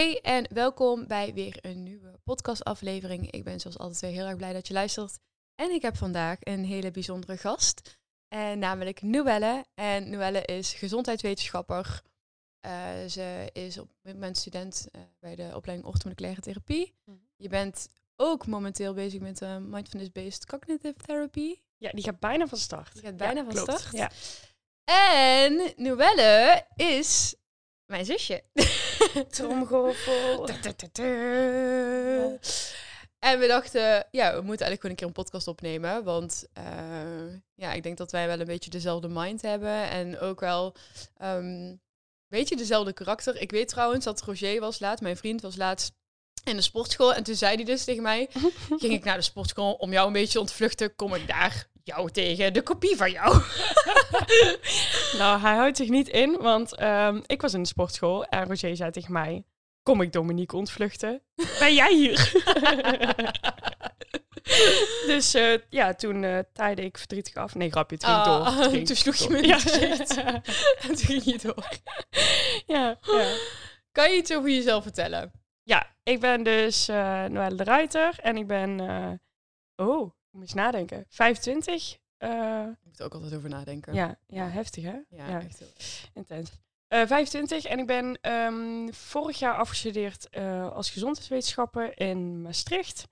Hey en welkom bij weer een nieuwe podcastaflevering. Ik ben zoals altijd weer heel erg blij dat je luistert. En ik heb vandaag een hele bijzondere gast, en namelijk Noelle. En Noelle is gezondheidswetenschapper. Uh, ze is op dit moment student uh, bij de opleiding orthomoleculaire therapie. Mm -hmm. Je bent ook momenteel bezig met uh, mindfulness-based cognitive therapy. Ja, die gaat bijna van start. Die gaat bijna ja, van klopt. start. Ja. En Noelle is mijn zusje. Tromgeroffel. En we dachten, ja, we moeten eigenlijk gewoon een keer een podcast opnemen. Want uh, ja, ik denk dat wij wel een beetje dezelfde mind hebben. En ook wel um, een beetje dezelfde karakter. Ik weet trouwens dat Roger was laat, mijn vriend was laatst in de sportschool. En toen zei hij dus tegen mij, ging ik naar de sportschool om jou een beetje te ontvluchten. Kom ik daar jou tegen, de kopie van jou. nou, hij houdt zich niet in, want um, ik was in de sportschool en Roger zei tegen mij... Kom ik Dominique ontvluchten? Ben jij hier? dus uh, ja, toen uh, taaide ik verdrietig af. Nee, grapje, het ging Ah, door. Het ging toen sloeg je me in het gezicht. en toen ging je door. ja, ja. Kan je iets over jezelf vertellen? Ja, ik ben dus uh, Noëlle de Ruiter en ik ben... oh, moet eens nadenken. 25. Je moet er ook altijd over nadenken. Ja, ja heftig hè? Ja, echt heel Intens. Uh, 25 en ik ben um, vorig jaar afgestudeerd uh, als gezondheidswetenschapper in Maastricht.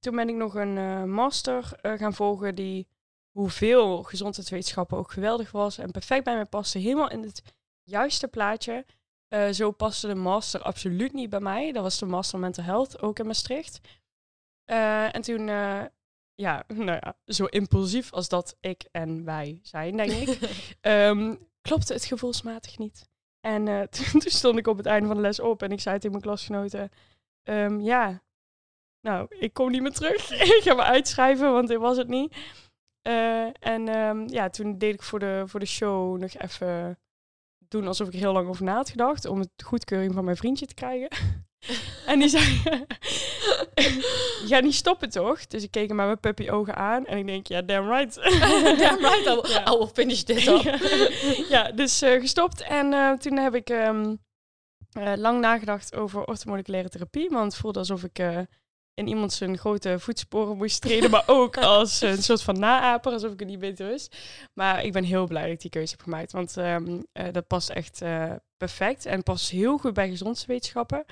Toen ben ik nog een uh, master gaan volgen die, hoeveel gezondheidswetenschappen ook geweldig was en perfect bij mij paste, helemaal in het juiste plaatje. Uh, zo paste de master absoluut niet bij mij. Dat was de master mental health, ook in Maastricht. Uh, en toen, uh, ja, nou ja, zo impulsief als dat ik en wij zijn, denk ik, um, klopte het gevoelsmatig niet. En uh, toen stond ik op het einde van de les op en ik zei tegen mijn klasgenoten, um, ja, nou, ik kom niet meer terug. ik ga me uitschrijven, want dit was het niet. Uh, en um, ja, toen deed ik voor de, voor de show nog even doen alsof ik er heel lang over na had gedacht, om het goedkeuring van mijn vriendje te krijgen. en die zei, je gaat niet stoppen toch? Dus ik keek hem met mijn puppy ogen aan en ik denk, ja, damn right. damn right. I will finish this up. ja, dus uh, gestopt. En uh, toen heb ik um, uh, lang nagedacht over orthomoleculaire therapie, want het voelde alsof ik in iemand zijn grote voetsporen moest treden, maar ook als een soort van naaper, alsof ik het niet beter wist. Maar ik ben heel blij dat ik die keuze heb gemaakt, want um, dat past echt perfect en past heel goed bij gezondheidswetenschappen.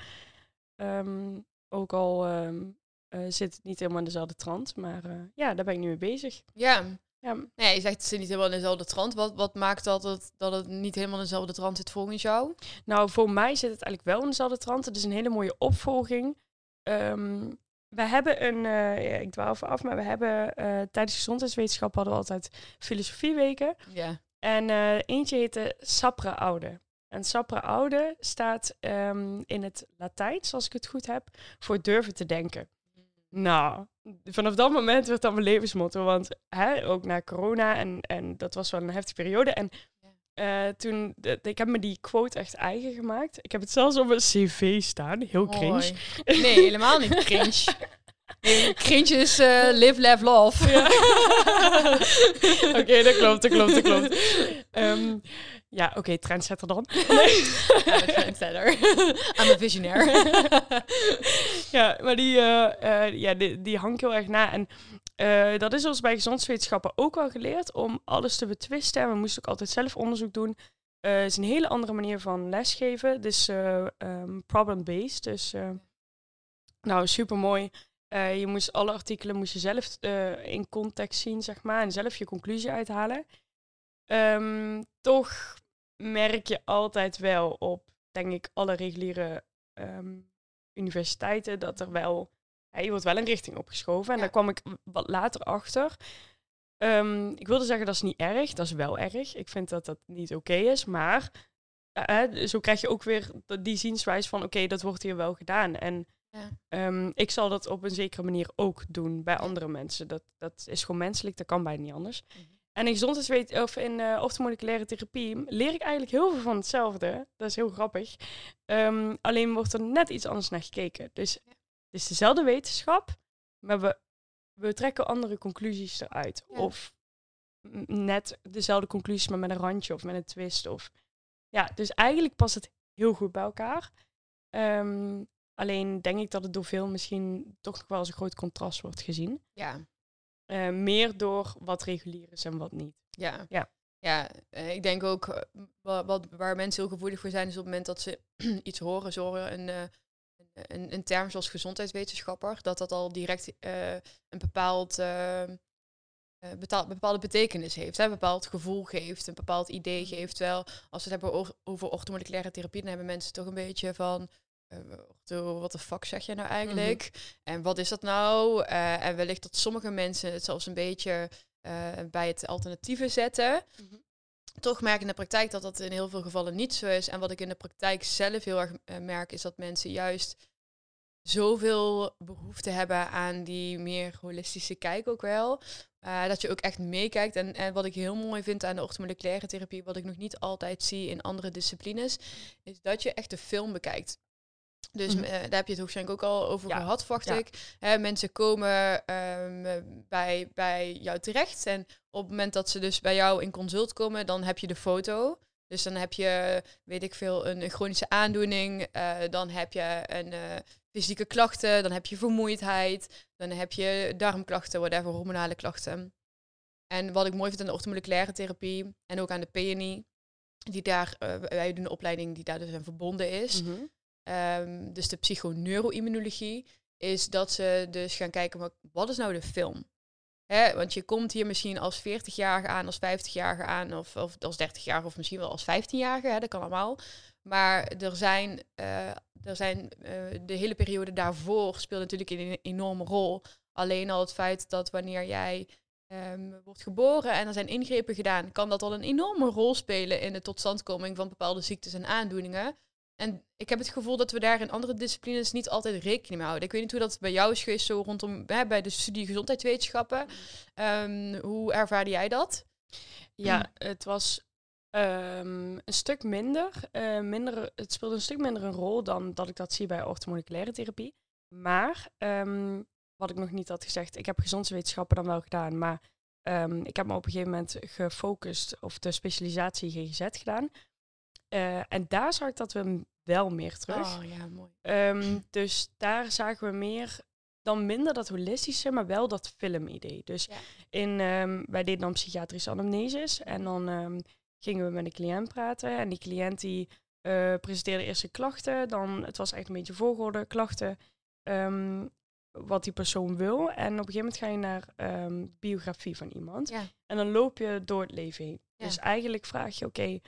Um, ook al um, uh, zit het niet helemaal in dezelfde trant, maar uh, ja, daar ben ik nu mee bezig. Ja. ja. Nee, je zegt het zit niet helemaal in dezelfde trant. Wat, wat maakt dat het, dat het niet helemaal in dezelfde trant zit volgens jou? Nou, voor mij zit het eigenlijk wel in dezelfde trant. Het is een hele mooie opvolging. Um, we hebben een, uh, ja, ik dwaal even af, maar we hebben tijdens gezondheidswetenschap hadden we altijd filosofieweken. Ja. En eentje heette Sapra Oude. En sapra aude staat um, in het Latijns, als ik het goed heb, voor durven te denken. Nou, vanaf dat moment werd dat mijn levensmotto. Want hè, ook na corona, en, en dat was wel een heftige periode. En uh, toen, de, ik heb me die quote echt eigen gemaakt. Ik heb het zelfs op een cv staan, heel cringe. Nee, helemaal niet cringe. Nee, cringe is uh, live, laugh, love. Ja. Oké, okay, dat klopt, dat klopt, dat klopt. Um, ja, oké, okay, trendsetter dan. Nee. I'm a trendsetter. I'm a visionair. ja, maar die, uh, uh, ja, die, die hangt heel erg na. En uh, dat is ons bij gezondheidswetenschappen ook wel geleerd om alles te betwisten. En we moesten ook altijd zelf onderzoek doen. Het is een hele andere manier van lesgeven. Dus um, problem-based. Dus nou, super mooi. Je moest alle artikelen moest je zelf in context zien, zeg maar, en zelf je conclusie uithalen. Um, toch merk je altijd wel op, denk ik, alle reguliere um, universiteiten dat er wel ja, je wordt wel een richting opgeschoven. En Ja. daar kwam ik wat later achter. Ehm, ik wilde zeggen dat is niet erg, dat is wel erg. Ik vind dat dat niet oké is, maar eh, zo krijg je ook weer die zienswijze van oké, dat wordt hier wel gedaan. En Ja. ehm, ik zal dat op een zekere manier ook doen bij andere mensen. Dat, dat is gewoon menselijk, dat kan bijna niet anders. Mhm. En in gezondheidswet of in uh, orthomoleculaire therapie leer ik eigenlijk heel veel van hetzelfde. Dat is heel grappig. Ehm, alleen wordt er net iets anders naar gekeken. Dus Ja. het is dezelfde wetenschap, maar we, we trekken andere conclusies eruit. Ja. Of net dezelfde conclusies, maar met een randje of met een twist. Of... Ja, dus eigenlijk past het heel goed bij elkaar. Ehm, alleen denk ik dat het door veel misschien toch nog wel als een groot contrast wordt gezien. Ja, Eh, meer door wat regulier is en wat niet. ja. Ja. Ja, eh, ik denk ook eh, wa- wat, waar mensen heel gevoelig voor zijn, is op het moment dat ze iets horen, ze horen een, een, een term zoals gezondheidswetenschapper, dat dat al direct een bepaald, betaal- bepaalde betekenis heeft, hè, een bepaald gevoel geeft, een bepaald idee geeft. Terwijl als we het hebben over, orthomoleculaire therapie, dan hebben mensen toch een beetje van, wat de fuck zeg je nou eigenlijk? En wat is dat nou? Eh, en wellicht dat sommige mensen het zelfs een beetje eh, bij het alternatieve zetten. Toch merk ik in de praktijk dat dat in heel veel gevallen niet zo is. En wat ik in de praktijk zelf heel erg eh, merk, is dat mensen juist zoveel behoefte hebben aan die meer holistische kijk ook wel. Eh, dat je ook echt meekijkt. En, en wat ik heel mooi vind aan de orthomoleculaire therapie, wat ik nog niet altijd zie in andere disciplines, is dat je echt de film bekijkt. Dus Mhm. eh, daar heb je het waarschijnlijk ook al over Ja, gehad, verwacht ja. ik. Hè, mensen komen ehm, bij, bij jou terecht. En op het moment dat ze dus bij jou in consult komen, dan heb je de foto. Dus dan heb je, weet ik veel, een, een chronische aandoening. eh, dan heb je een eh, fysieke klachten. Dan heb je vermoeidheid. Dan heb je darmklachten, whatever, hormonale klachten. En wat ik mooi vind aan de orthomoleculaire therapie en ook aan de PNI, die daar, wij doen een opleiding die daar dus aan verbonden is. Mhm. Ehm, dus de psychoneuroimmunologie, is dat ze dus gaan kijken, wat, is nou de film? Hè, want je komt hier misschien als 40-jarige aan, als 50-jarige aan, of, of als 30-jarige, of misschien wel als 15-jarige, hè, dat kan allemaal. Maar er zijn, eh, er zijn eh, de hele periode daarvoor speelt natuurlijk een enorme rol. Alleen al het feit dat wanneer jij ehm, wordt geboren en er zijn ingrepen gedaan, kan dat al een enorme rol spelen in de totstandkoming van bepaalde ziektes en aandoeningen. En ik heb het gevoel dat we daar in andere disciplines niet altijd rekening mee houden. Ik weet niet hoe dat bij jou is geweest, zo rondom hè, bij de studie gezondheidswetenschappen. Ehm, hoe ervaarde jij dat? Ja, het was ehm, een stuk minder, eh, minder. Het speelde een stuk minder een rol dan dat ik dat zie bij orthomoleculaire therapie. Maar ehm, wat ik nog niet had gezegd, ik heb gezondheidswetenschappen dan wel gedaan, maar ik heb me op een gegeven moment gefocust of de specialisatie GGZ gedaan. Eh, en daar zag ik dat we wel meer terug. Oh ja, mooi. Ehm, dus daar zagen we meer dan minder dat holistische, maar wel dat filmidee. Dus Ja. in, ehm, wij deden dan psychiatrische anamneses en dan ehm, gingen we met een cliënt praten. En die cliënt die eh, presenteerde eerst zijn klachten, dan het was echt een beetje volgorde klachten, wat die persoon wil. En op een gegeven moment ga je naar biografie van iemand. Ja. En dan loop je door het leven heen. Ja. Dus eigenlijk vraag je, oké,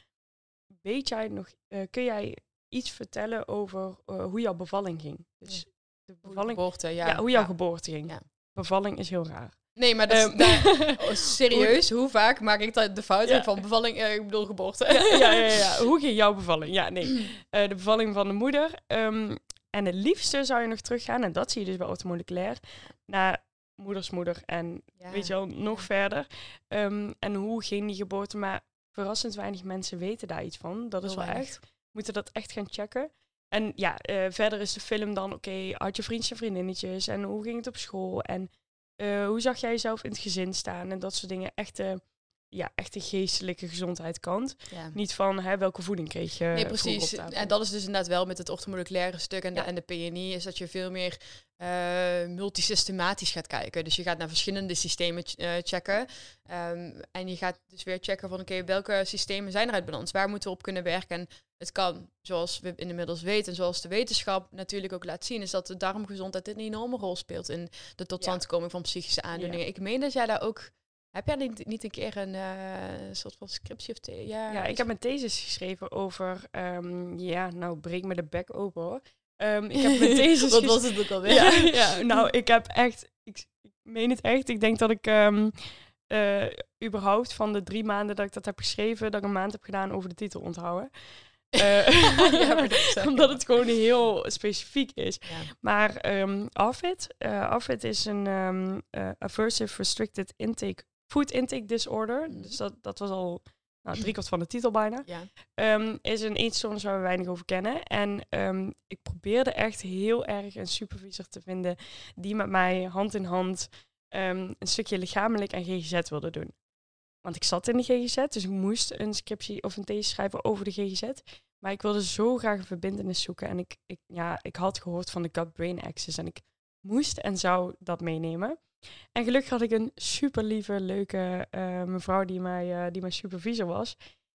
weet jij nog, eh, kun jij iets vertellen over eh, hoe jouw bevalling ging? Dus de bevalling, Geboorte, ja. ja, hoe jouw Ja. geboorte ging. Ja. Bevalling is heel raar. Nee, maar dat is, Ehm, oh, serieus, hoe vaak maak ik dat de fout van bevalling, eh, ik bedoel geboorte? ja, ja, ja, ja. Hoe ging jouw bevalling? Ja, nee. Eh, de bevalling van de moeder. Ehm, en het liefste zou je nog teruggaan, en dat zie je dus bij automoleculair, naar moedersmoeder en weet je wel, nog verder. Ehm, en hoe ging die geboorte? Maar verrassend weinig mensen weten daar iets van. Dat is Heel wel weinig. echt. Moeten dat echt gaan checken. En ja, eh, verder is de film dan, oké, had je vriendjes en vriendinnetjes? En hoe ging het op school? En eh, hoe zag jij jezelf in het gezin staan? En dat soort dingen. Echte, ja, echte geestelijke gezondheidskant. Ja. Niet van, hè, welke voeding kreeg je Nee, precies. En dat is dus inderdaad wel met het orthomoleculaire stuk en de, en de PNI, is dat je veel meer eh multisystematisch gaat kijken. Dus je gaat naar verschillende systemen ch- eh, checken. Ehm, en je gaat dus weer checken van, oké, welke systemen zijn er uit balans? Waar moeten we op kunnen werken? En het kan, zoals we inmiddels weten, zoals de wetenschap natuurlijk ook laat zien, is dat de darmgezondheid een enorme rol speelt in de totstandkoming van psychische aandoeningen. Ik meen dat jij daar ook... Heb jij niet, niet een keer een eh, soort van scriptie of... the- ja, Ja, ik heb een thesis geschreven over, ehm, ja, nou breek me de bek open hoor. Ehm, ik heb met deze... Wat was het ook alweer? ja, ja, nou, ik heb echt... Ik, ik meen het echt. Ik denk dat ik... ehm, eh, überhaupt van de drie maanden dat ik dat heb geschreven, dat ik een maand heb gedaan over de titel onthouden. Eh, Ja, omdat het gewoon heel specifiek is. Ja. Maar ehm AFID, AFID is een Aversive Restricted Intake Food Intake Disorder. Mhm. Dus dat, dat was al nou, driekwart van de titel bijna. Ja. Ehm, is een eetstoornis waar we weinig over kennen. En ehm, ik probeerde echt heel erg een supervisor te vinden die met mij hand in hand ehm, een stukje lichamelijk en GGZ wilde doen. Want ik zat in de GGZ, dus ik moest een scriptie of een thesis schrijven over de GGZ. Maar ik wilde zo graag een verbindenis zoeken. En ik, ik, ja, ik had gehoord van de gut-brain axis. En ik moest en zou dat meenemen. En gelukkig had ik een super lieve, leuke eh, mevrouw die, mij, eh, die mijn supervisor was.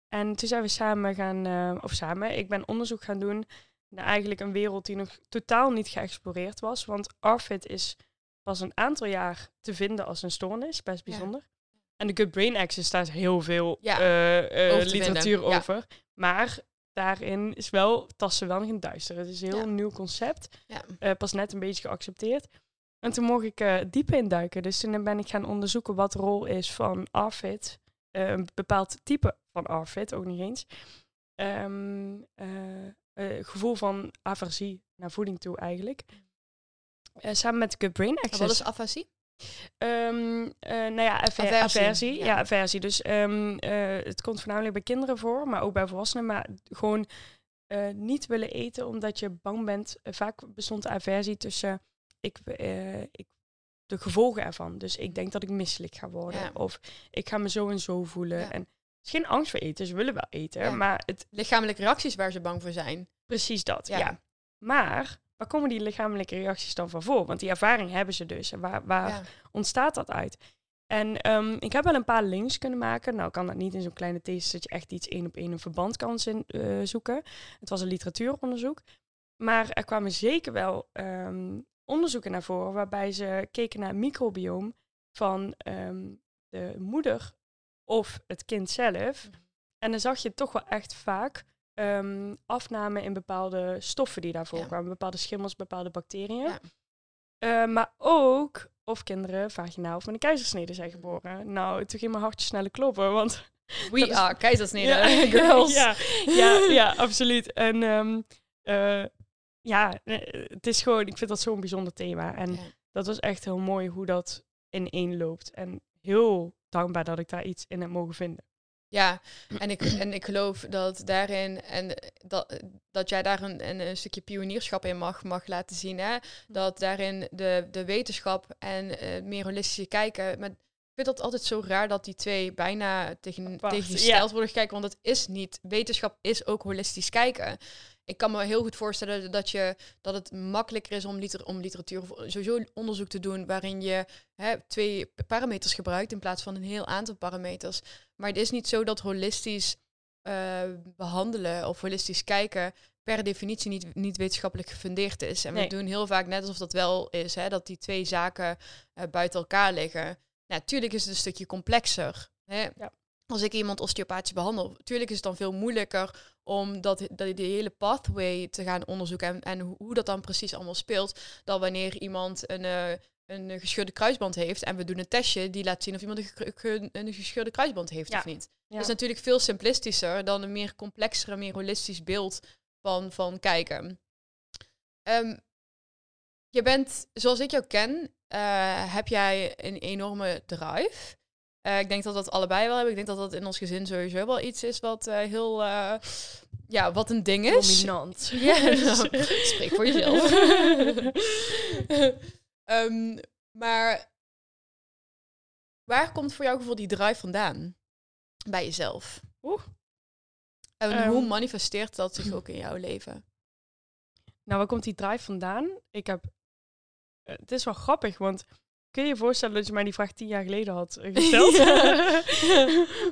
En toen zijn we samen gaan, eh, of samen, ik ben onderzoek gaan doen naar eigenlijk een wereld die nog totaal niet geëxploreerd was. Want ARFID is pas een aantal jaar te vinden als een stoornis, best Ja. bijzonder. En de gut-brain axis, daar is heel veel Ja, over te literatuur vinden, ja. over. Maar daarin is wel, tasten wel nog in duister. Het is een heel nieuw concept, pas net een beetje geaccepteerd. En toen mocht ik eh diep induiken. Dus toen ben ik gaan onderzoeken wat de rol is van ARFID. eh, een bepaald type van ARFID, ook niet eens. Ehm, eh, gevoel van aversie naar voeding toe eigenlijk. Eh, samen met Gut Brain Access. wat is? Ehm, eh, nou ja, aver- Aversie, aversie. ja. Ja, aversie. Dus ehm, eh, het komt voornamelijk bij kinderen voor, maar ook bij volwassenen. Maar gewoon niet willen eten omdat je bang bent. Vaak bestond aversie tussen ik, eh, ik, de gevolgen ervan. Dus ik denk dat ik misselijk ga worden. Ja. Of ik ga me zo en zo voelen. Ja. En het is geen angst voor eten. Ze willen wel eten. Ja. Maar het, Lichamelijke reacties waar ze bang voor zijn. precies dat. Ja. Maar waar komen die lichamelijke reacties dan van voor? Want die ervaring hebben ze dus. En waar, waar, ontstaat dat uit? En ehm, ik heb wel een paar links kunnen maken. Nou kan dat niet in zo'n kleine thesis dat je echt iets één op één een verband kan zin- eh, zoeken. Het was een literatuuronderzoek. Maar er kwamen zeker wel ehm, onderzoeken naar voren waarbij ze keken naar het microbioom van ehm, de moeder of het kind zelf. En dan zag je toch wel echt vaak ehm, afname in bepaalde stoffen die daarvoor Ja. kwamen. Bepaalde schimmels, bepaalde bacteriën. Ja. Eh, maar ook of kinderen vaginaal of met een keizersnede zijn geboren. Nou, toen ging mijn hartje sneller kloppen, want... We is- are keizersnede Ja, girls. ja, ja, ja, absoluut. En ehm, eh, ja, eh, het is gewoon... Ik vind dat zo'n bijzonder thema. En Ja. dat was echt heel mooi hoe dat in één loopt. En heel dankbaar dat ik daar iets in heb mogen vinden. Ja, en ik, en ik geloof dat daarin en dat, dat jij daar een, een, stukje pionierschap in mag, mag laten zien. Hè? Dat daarin de, de wetenschap en eh, meer holistische kijken. Maar ik vind dat altijd zo raar dat die twee bijna tegen, Apart, tegengesteld worden gekeken. Want het is niet. Wetenschap is ook holistisch kijken. Ik kan me heel goed voorstellen dat, je, dat het makkelijker is om, liter, om literatuur of sowieso onderzoek te doen waarin je hè, twee parameters gebruikt in plaats van een heel aantal parameters. Maar het is niet zo dat holistisch eh, behandelen of holistisch kijken per definitie niet, niet wetenschappelijk gefundeerd is. En Nee. we doen heel vaak net alsof dat wel is, hè, dat die twee zaken eh, buiten elkaar liggen. Natuurlijk is het een stukje complexer. Hè? Ja. Als ik iemand osteopathisch behandel, natuurlijk is het dan veel moeilijker om dat, dat die hele pathway te gaan onderzoeken en, en hoe dat dan precies allemaal speelt, dan wanneer iemand een, eh, een gescheurde kruisband heeft en we doen een testje die laat zien of iemand een, een gescheurde kruisband heeft Ja. of niet. Ja. Dat is natuurlijk veel simplistischer dan een meer complexere, meer holistisch beeld van, van kijken. Ehm, je bent, zoals ik jou ken, eh, heb jij een enorme drive. Eh, ik denk dat dat allebei wel hebben. Ik denk dat dat in ons gezin sowieso wel iets is wat eh, heel, eh, ja, wat een ding is. Dominant. Ja, nou, spreek voor jezelf. Ehm, maar waar komt voor jouw gevoel die drive vandaan? Bij jezelf. Oeh. En Ehm. hoe manifesteert dat zich ook in jouw leven? Nou, waar komt die drive vandaan? Ik heb... het is wel grappig, want kun je je voorstellen dat je mij die vraag tien jaar geleden had eh, gesteld? Ja.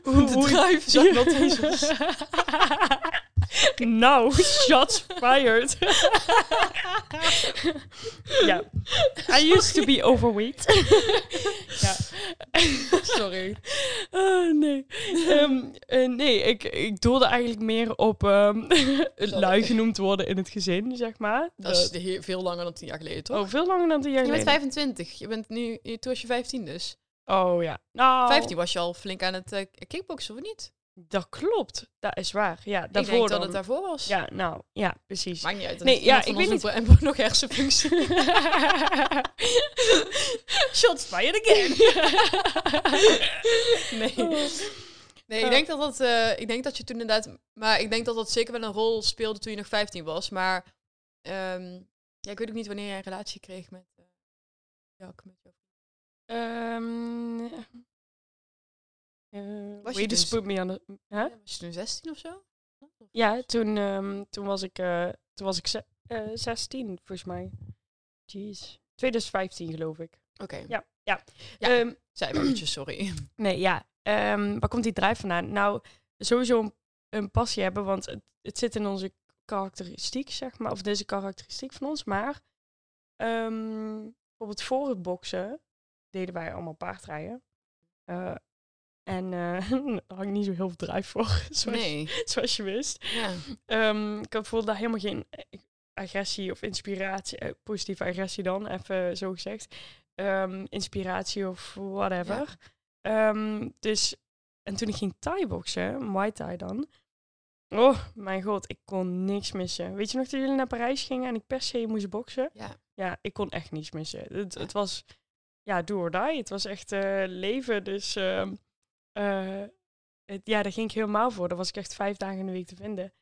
De drive zag dat eens. nou, shots fired. ja. I used to be overweight. ja. Sorry. Ah, nee. Ehm, Eh, nee, ik, ik doelde eigenlijk meer op ehm lui genoemd worden in het gezin, zeg maar. Dat is de veel langer dan tien jaar geleden, toch? Oh, veel langer dan tien jaar je bent geleden. 25. Je bent nu, toen was je 15 dus. Oh ja. Nou, 15 was je al flink aan het eh, kickboksen, of niet? Dat klopt. Dat is waar. Ja, ik daarvoor denk dat het daarvoor was. Ja, nou, ja, precies. Maakt niet uit. Nee, ja, ik weet niet. En we nog hersenfunctie. Shots fired again. nee. Nee, ik denk dat dat, eh, ik denk dat je toen inderdaad, maar ik denk dat dat zeker wel een rol speelde toen je nog 15 was. Maar ehm, ja, ik weet ook niet wanneer jij een relatie kreeg met eh Jack. Met jou. Ehm eh, Was je dus- put me. Huh? Ja, was je toen 16 of zo? Ja, toen, ehm, toen was ik, eh, toen was ik ze- eh, 16, volgens mij. Jeez. 2015, geloof ik. Oké, Ja, ja. Ja. Eventjes sorry. nee, ja. Ehm, waar komt die drijf vandaan? Nou, sowieso een, een passie hebben, want het, het zit in onze karakteristiek, zeg maar. Of deze karakteristiek van ons. Maar bijvoorbeeld voor het boksen deden wij allemaal paardrijden. Eh, en daar had ik niet zo heel veel drijf voor, zoals, Nee. zoals je wist. Ja. Ehm, ik voelde daar helemaal geen agressie of inspiratie, eh, positieve agressie dan, even zo gezegd. Ehm, inspiratie of whatever. Ehm, dus, en toen ik ging thai-boksen, Muay Thai dan. Oh, mijn god, ik kon niks missen. Weet je nog dat jullie naar Parijs gingen en ik per se moest boksen? Ja. Ja, ik kon echt niets missen. Het, Ja. het was, ja, do or die. Het was echt eh, leven, dus... eh, het, ja, daar ging ik helemaal voor. Daar was ik echt vijf dagen in de week te vinden.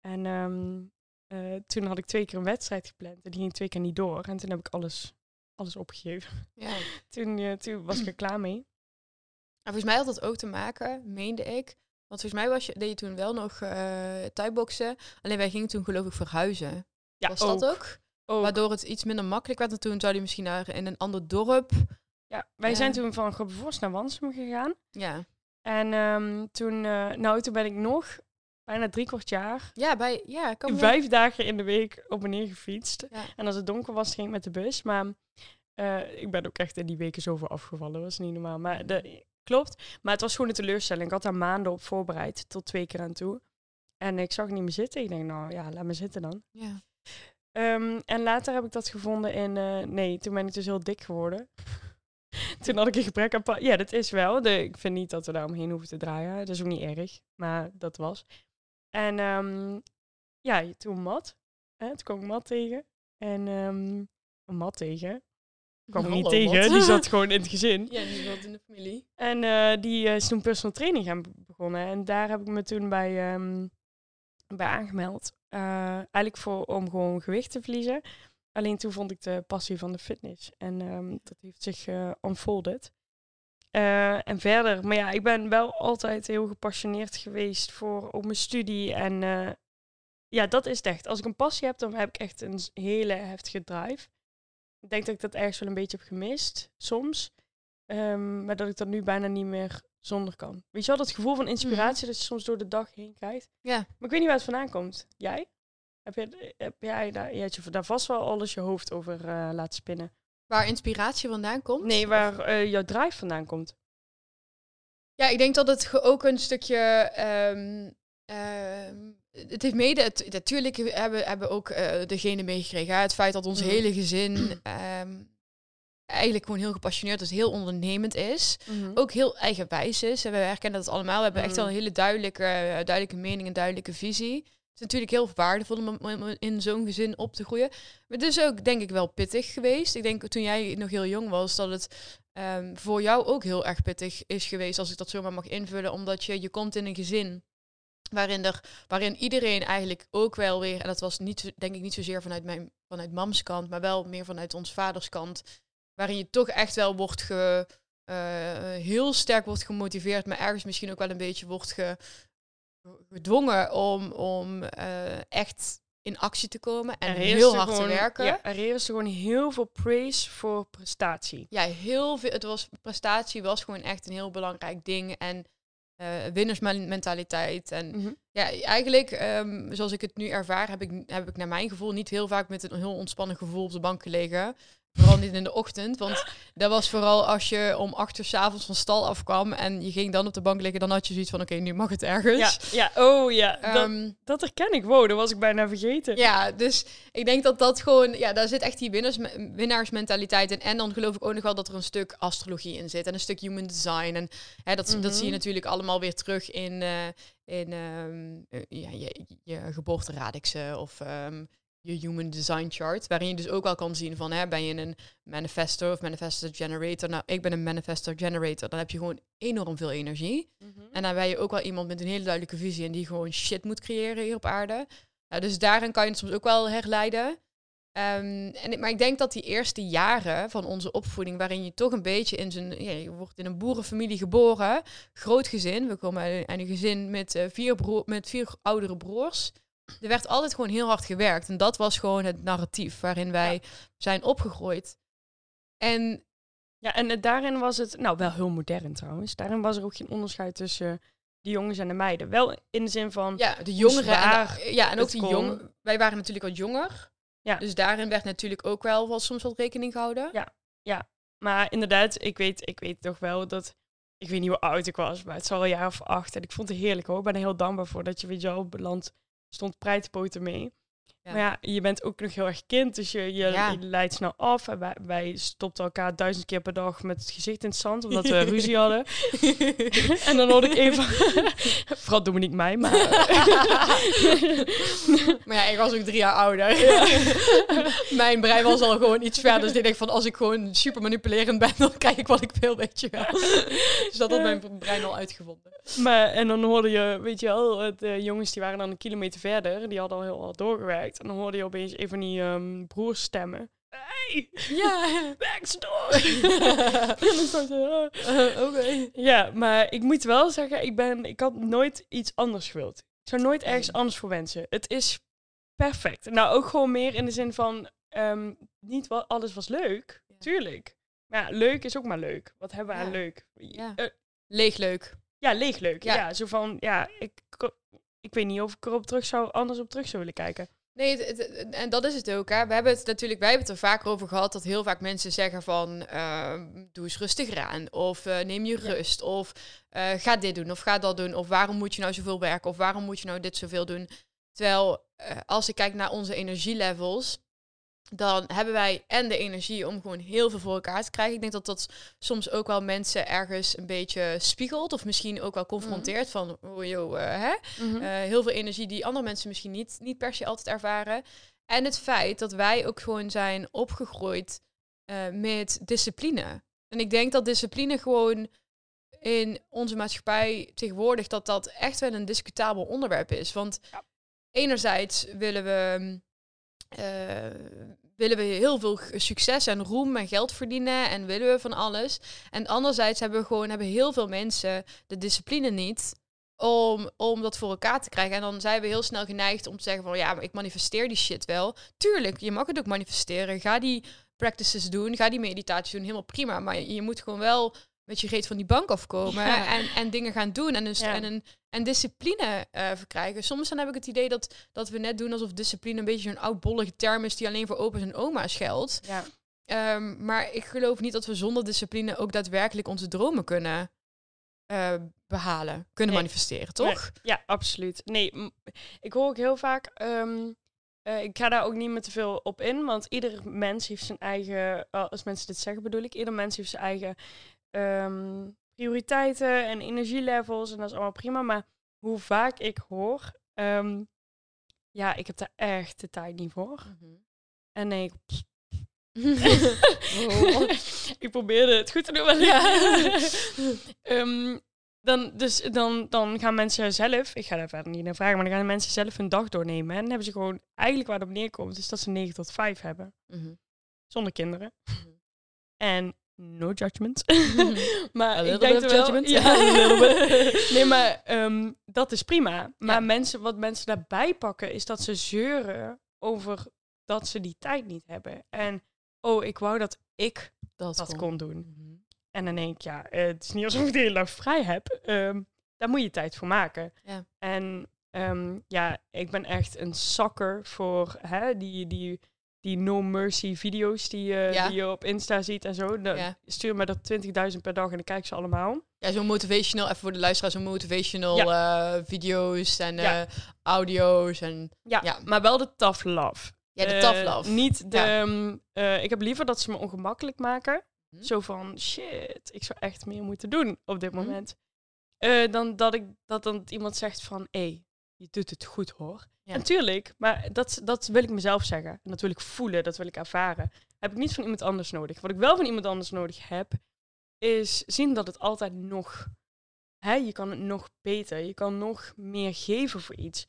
En ehm, eh, toen had ik twee keer een wedstrijd gepland. En die ging twee keer niet door. En toen heb ik alles, alles opgegeven. ja. Toen, eh, toen was ik er klaar mee. Maar volgens mij had dat ook te maken, meende ik. Want volgens mij was je, deed je toen wel nog eh thuisboksen. Alleen wij gingen toen geloof ik verhuizen. Ja, was dat ook? ook. Waardoor het iets minder makkelijk werd. En toen zou je misschien naar in een ander dorp. Ja, wij Ja. zijn toen van Grobbevorst naar Wansum gegaan. Ja, En ehm, toen, eh, nou, toen ben ik nog bijna drie kwart jaar, ja, bij, ja kan me- vijf dagen in de week op en neer gefietst. Ja. En als het donker was, ging ik met de bus. Maar eh, ik ben ook echt in die weken zoveel afgevallen. Dat was niet normaal. Maar de, klopt. Maar het was gewoon een teleurstelling. Ik had daar maanden op voorbereid, tot twee keer aan toe. En ik zag niet meer zitten. Ik denk, nou ja, laat me zitten dan. Ja. Ehm, en later heb ik dat gevonden in... eh, nee, toen ben ik dus heel dik geworden. toen had ik een gebrek aan... Ja, dat is wel. De, ik vind niet dat we daar omheen hoeven te draaien. Dat is ook niet erg. Maar dat was. En ehm, ja, toen mat. Hè, toen kwam ik mat tegen. En ehm een mat tegen. Ik kwam hem niet Hallo, tegen. Die zat gewoon in het gezin. Ja, die zat in de familie. En eh, die eh, is toen personal training gaan be- begonnen. En daar heb ik me toen bij, ehm, bij aangemeld. Eh, eigenlijk voor, om gewoon gewicht te verliezen. Alleen toen vond ik de passie van de fitness. En ehm, dat heeft zich unfolded. Eh, en verder, maar ja, ik ben wel altijd heel gepassioneerd geweest voor op mijn studie. En eh, ja, dat is het echt. Als ik een passie heb, dan heb ik echt een hele heftige drive. Ik denk dat ik dat ergens wel een beetje heb gemist, soms. Ehm, maar dat ik dat nu bijna niet meer zonder kan. Weet je wel, dat gevoel van inspiratie dat je soms door de dag heen krijgt. Ja. Maar ik weet niet waar het vandaan komt. Jij? Heb, je, heb jij daar, je je daar vast wel alles je hoofd over eh, laten spinnen? Waar inspiratie vandaan komt? Nee, waar eh, jouw drive vandaan komt. Ja, ik denk dat het ook een stukje. ehm, ehm, het heeft mede. Het, natuurlijk hebben, hebben ook eh degene meegekregen. Het feit dat ons Mhm. hele gezin. ehm, eigenlijk gewoon heel gepassioneerd is, heel ondernemend is. Ook heel eigenwijs is. En we herkennen dat allemaal. We hebben echt wel een Mhm. hele duidelijke, duidelijke mening en duidelijke visie. Het is natuurlijk heel waardevol om, in zo'n gezin op te groeien. Maar het is ook denk ik wel pittig geweest. Ik denk toen jij nog heel jong was, dat het ehm, voor jou ook heel erg pittig is geweest, als ik dat zomaar mag invullen. Omdat je, je komt in een gezin waarin, er, waarin iedereen eigenlijk ook wel weer, en dat was niet, denk ik niet zozeer vanuit, mijn, vanuit mams kant, maar wel meer vanuit ons vaders kant, waarin je toch echt wel wordt ge, eh, heel sterk wordt gemotiveerd, maar ergens misschien ook wel een beetje wordt ge, gedwongen om, om eh, echt in actie te komen en heel hard gewoon- te werken. Ja, er heerste gewoon heel veel praise voor prestatie. Ja, heel veel. Het was prestatie was gewoon echt een heel belangrijk ding en eh winnersmentaliteit en Mhm. ja, eigenlijk ehm, zoals ik het nu ervaar, heb ik heb ik naar mijn gevoel niet heel vaak met een heel ontspannen gevoel op de bank gelegen. Vooral niet in de ochtend, want dat was vooral als je om acht uur 's avonds van stal afkwam en je ging dan op de bank liggen, dan had je zoiets van, oké, nu mag het ergens. Ja, ja, oh ja, dat, Ehm, dat herken ik. Wow, dat was ik bijna vergeten. ja, dus ik denk dat dat gewoon, ja, daar zit echt die winners, winnaarsmentaliteit in. En dan geloof ik ook nog wel dat er een stuk astrologie in zit en een stuk human design. En hè, dat, dat zie je Mhm. natuurlijk allemaal weer terug in, eh, in ehm, eh, ja, je, je of ehm, je human design chart. Waarin je dus ook wel kan zien van, hè, ben je een manifestor of manifestor generator? Nou, ik ben een manifestor generator. Dan heb je gewoon enorm veel energie. Mhm. En dan ben je ook wel iemand met een hele duidelijke visie en die gewoon shit moet creëren hier op aarde. Dus daarin kan je het soms ook wel herleiden. Ehm, en, maar ik denk dat die eerste jaren van onze opvoeding, waarin je toch een beetje in zijn. Ja, je wordt in een boerenfamilie geboren, groot gezin. We komen uit een, gezin met, eh, vier broer, met vier oudere broers. Er werd altijd gewoon heel hard gewerkt. En dat was gewoon het narratief waarin wij zijn opgegroeid. En Ja, en daarin was het, nou wel heel modern trouwens. Daarin was er ook geen onderscheid tussen de jongens en de meiden. Wel in de zin van, Ja, de jongeren. En, de- ja, en ook het de kon. jong. Wij waren natuurlijk wat jonger. Ja. Dus daarin werd natuurlijk ook wel wat, soms wat rekening gehouden. Ja. maar inderdaad, ik weet, ik weet toch wel dat, ik weet niet hoe oud ik was, maar het zal wel een jaar of acht. En ik vond het heerlijk hoor. Ik ben er heel dankbaar voor dat je, weet je wel, beland stond preitpoten mee. Ja. Maar ja, je bent ook nog heel erg kind, dus je, je, Ja. je leidt snel af. En wij, wij stopten elkaar duizend keer per dag met het gezicht in het zand, omdat we ruzie hadden. en dan hoorde ik even, vooral Dominique mij, maar... maar ja, ik was ook drie jaar ouder. Mijn brein was al gewoon iets verder. Dus ik denk van, als ik gewoon super manipulerend ben, dan krijg ik wat ik wil, weet je wel. dus dat had mijn brein al uitgevonden. Maar, en dan hoorde je, weet je wel, de jongens die waren dan een kilometer verder. Die hadden al heel hard doorgewerkt. En dan hoorde je opeens een van die ehm broers stemmen. Hey, Ja. backstory! en dan stond je, ah. Oké. Ja, maar ik moet wel zeggen, ik, ben, ik had nooit iets anders gewild. Ik zou nooit ergens anders voor wensen. Het is perfect. Nou, ook gewoon meer in de zin van, ehm, niet wat alles was leuk, Ja. tuurlijk. Maar ja, leuk is ook maar leuk. Wat hebben we Ja. aan leuk? Ja. Eh, Leeg leuk. ja, leeg leuk. Ja. Ja. zo van, ja, ik, ik weet niet of ik erop terug zou, anders op terug zou willen kijken. Nee, het- het- en dat is het ook. Hè. We hebben het natuurlijk, wij hebben het er vaker over gehad dat heel vaak mensen zeggen van ehm, doe eens rustig aan. Of eh, neem je Ja. rust. Of eh, ga dit doen of ga dat doen. Of waarom moet je nou zoveel werken? Of waarom moet je nou dit zoveel doen? Terwijl eh, als ik kijk naar onze energielevels, dan hebben wij en de energie om gewoon heel veel voor elkaar te krijgen. Ik denk dat dat soms ook wel mensen ergens een beetje spiegelt. Of misschien ook wel confronteert van, oh joh, eh, hè? Mhm. Eh, heel veel energie die andere mensen misschien niet, niet per se altijd ervaren. En het feit dat wij ook gewoon zijn opgegroeid eh, met discipline. En ik denk dat discipline gewoon in onze maatschappij tegenwoordig dat dat echt wel een discutabel onderwerp is. Want Ja. enerzijds willen we, eh, willen we heel veel succes en roem en geld verdienen en willen we van alles. En anderzijds hebben we gewoon hebben heel veel mensen de discipline niet om, om dat voor elkaar te krijgen. En dan zijn we heel snel geneigd om te zeggen van ja, maar ik manifesteer die shit wel. Tuurlijk, je mag het ook manifesteren. Ga die practices doen, ga die meditatie doen, helemaal prima. Maar je moet gewoon wel met je reet van die bank afkomen Ja. en, en dingen gaan doen en, Ja. en, een, en discipline eh, verkrijgen. Soms dan heb ik het idee dat, dat we net doen alsof discipline een beetje zo'n oudbollige term is die alleen voor opa's en oma's geldt. ja. Ehm, maar ik geloof niet dat we zonder discipline ook daadwerkelijk onze dromen kunnen eh, behalen, kunnen Nee. manifesteren, toch? ja, absoluut. Nee, ik hoor ook heel vaak... ehm, eh, ik ga daar ook niet meer te veel op in, want ieder mens heeft zijn eigen... als mensen dit zeggen bedoel ik, ieder mens heeft zijn eigen ehm, prioriteiten en energielevels en dat is allemaal prima. Maar hoe vaak ik hoor... ehm, ja, ik heb daar echt de tijd niet voor. En nee, ik Oh. ik probeerde het goed te doen, maar Ja. Ehm, dan, dus dan, dan gaan mensen zelf, ik ga daar verder niet naar vragen, maar dan gaan mensen zelf hun dag doornemen. En dan hebben ze gewoon, eigenlijk waar het op neerkomt, is dat ze 9 tot 5 hebben. Mhm. Zonder kinderen. Mhm. En no judgment. Maar ik denk wel. Ja. Nee, maar ehm, dat is prima. Maar Ja. mensen, wat mensen daarbij pakken, is dat ze zeuren over dat ze die tijd niet hebben. En, oh, ik wou dat ik dat dat kon. kon doen. Mhm. En dan denk ik, ja, het is niet alsof ik de hele dag vrij heb. Ehm, daar moet je tijd voor maken. Ja. En ehm, ja, ik ben echt een zakker voor hè, die, die die no mercy video's die, je Ja. die je op Insta ziet en zo. Dan Ja. Stuur me dat 20.000 per dag en dan kijk ik ze allemaal. Ja, zo'n motivational, even voor de luisteraars, zo'n motivational eh, video's en eh, audio's en Ja, maar wel de tough love. ja, de Eh, tough love. Niet de... Ehm, eh, ik heb liever dat ze me ongemakkelijk maken. Mhm. Zo van, shit, ik zou echt meer moeten doen op dit Mhm. moment. Eh, dan dat, ik, dat dan iemand zegt van, hé, hey, je doet het goed hoor. Ja. En tuurlijk, maar dat, dat wil ik mezelf zeggen. En dat wil ik voelen, dat wil ik ervaren. Heb ik niet van iemand anders nodig. Wat ik wel van iemand anders nodig heb, is zien dat het altijd nog... Hè, je kan het nog beter, je kan nog meer geven voor iets.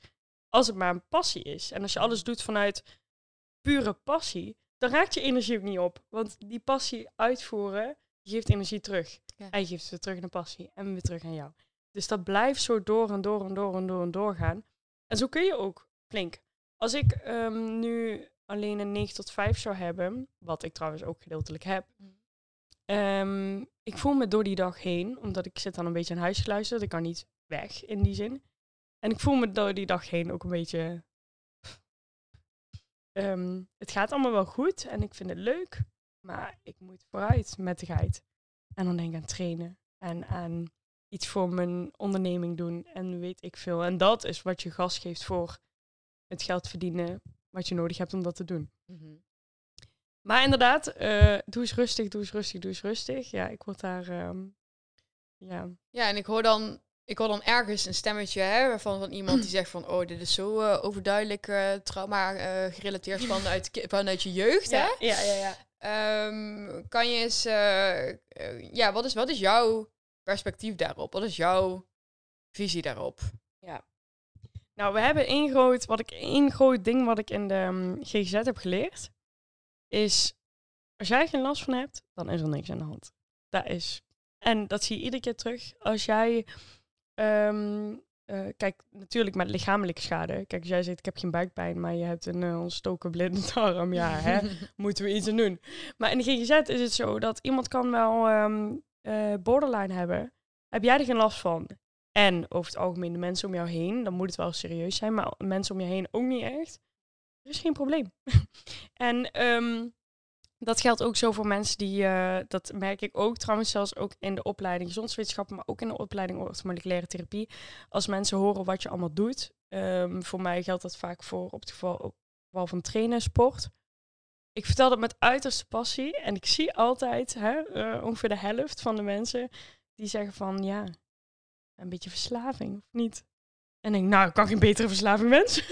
Als het maar een passie is. En als je alles doet vanuit pure passie, dan raakt je energie ook niet op. Want die passie uitvoeren, je geeft energie terug. Ja. En je geeft het weer terug naar passie en weer terug aan jou. Dus dat blijft zo door en door en door en door en door gaan. En zo kun je ook flink. Als ik ehm, nu alleen een 9 tot 5 zou hebben, wat ik trouwens ook gedeeltelijk heb, Mhm. ehm, ik voel me door die dag heen, omdat ik zit dan een beetje aan huis geluisterd, ik kan niet weg in die zin. En ik voel me door die dag heen ook een beetje. ehm, het gaat allemaal wel goed en ik vind het leuk, maar ik moet vooruit met de geit. En dan denk ik aan trainen en aan iets voor mijn onderneming doen en weet ik veel. En dat is wat je gas geeft voor het geld verdienen wat je nodig hebt om dat te doen. Mhm. Maar inderdaad, eh, doe eens rustig, doe eens rustig, doe eens rustig. Ja, ik word daar, ehm, ja, Ja, en ik hoor dan, ik hoor dan ergens een stemmetje hè, waarvan van iemand die zegt van, oh, dit is zo eh, overduidelijk eh, trauma gerelateerd vanuit, vanuit je jeugd, hè? ja, ja, ja, ja. Ehm, kan je eens, ja, wat is, wat is jouw perspectief daarop? Wat is jouw visie daarop? Nou, we hebben één groot, wat ik, één groot ding wat ik in de ehm, GGZ heb geleerd, is als jij geen last van hebt, dan is er niks aan de hand. Dat is. En dat zie je iedere keer terug. Als jij, ehm, eh, kijk, natuurlijk met lichamelijke schade. Kijk, als jij zegt, ik heb geen buikpijn, maar je hebt een eh, ontstoken blinde darm, ja, hè, moeten we iets aan doen. Maar in de GGZ is het zo dat iemand kan wel ehm, eh, borderline hebben. Heb jij er geen last van? En over het algemeen de mensen om jou heen, dan moet het wel serieus zijn, maar mensen om je heen ook niet echt. Er is geen probleem. en ehm, dat geldt ook zo voor mensen die, eh, dat merk ik ook trouwens zelfs ook in de opleiding gezondheidswetenschappen, maar ook in de opleiding orthomoleculaire therapie. Als mensen horen wat je allemaal doet, ehm, voor mij geldt dat vaak voor op het geval, op het geval van trainen, sport. Ik vertel dat met uiterste passie en ik zie altijd hè, eh, ongeveer de helft van de mensen die zeggen van ja, een beetje verslaving of niet. En ik denk, nou, ik kan geen betere verslaving wensen.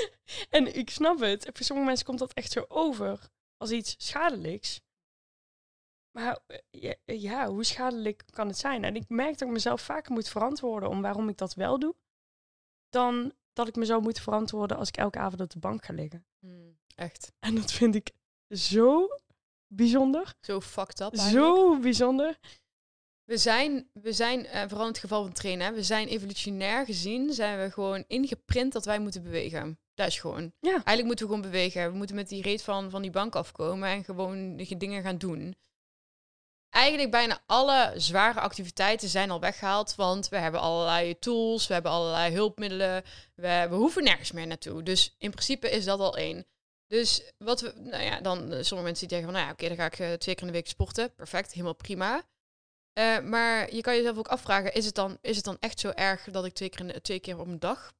en ik snap het. Voor sommige mensen komt dat echt zo over als iets schadelijks. Maar eh, ja, ja, hoe schadelijk kan het zijn? En ik merk dat ik mezelf vaker moet verantwoorden om waarom ik dat wel doe, dan dat ik me zou moeten verantwoorden als ik elke avond op de bank ga liggen. Hmm, echt. En dat vind ik zo bijzonder. Zo fucked up eigenlijk. Zo bijzonder. We zijn, we zijn eh, vooral in het geval van trainen, hè, we zijn evolutionair gezien, zijn we gewoon ingeprint dat wij moeten bewegen. Dat is gewoon. Ja. Eigenlijk moeten we gewoon bewegen. We moeten met die reet van, van die bank afkomen en gewoon de dingen gaan doen. Eigenlijk bijna alle zware activiteiten zijn al weggehaald, want we hebben allerlei tools, we hebben allerlei hulpmiddelen, we, we hoeven nergens meer naartoe. Dus in principe is dat al één. Dus wat we, nou ja, dan eh, sommige mensen die zeggen van, nou ja, oké, dan ga ik eh, twee keer in de week sporten. Perfect, helemaal prima. Eh, maar je kan jezelf ook afvragen, is het dan, is het dan echt zo erg dat ik twee keer, in, twee keer op een dag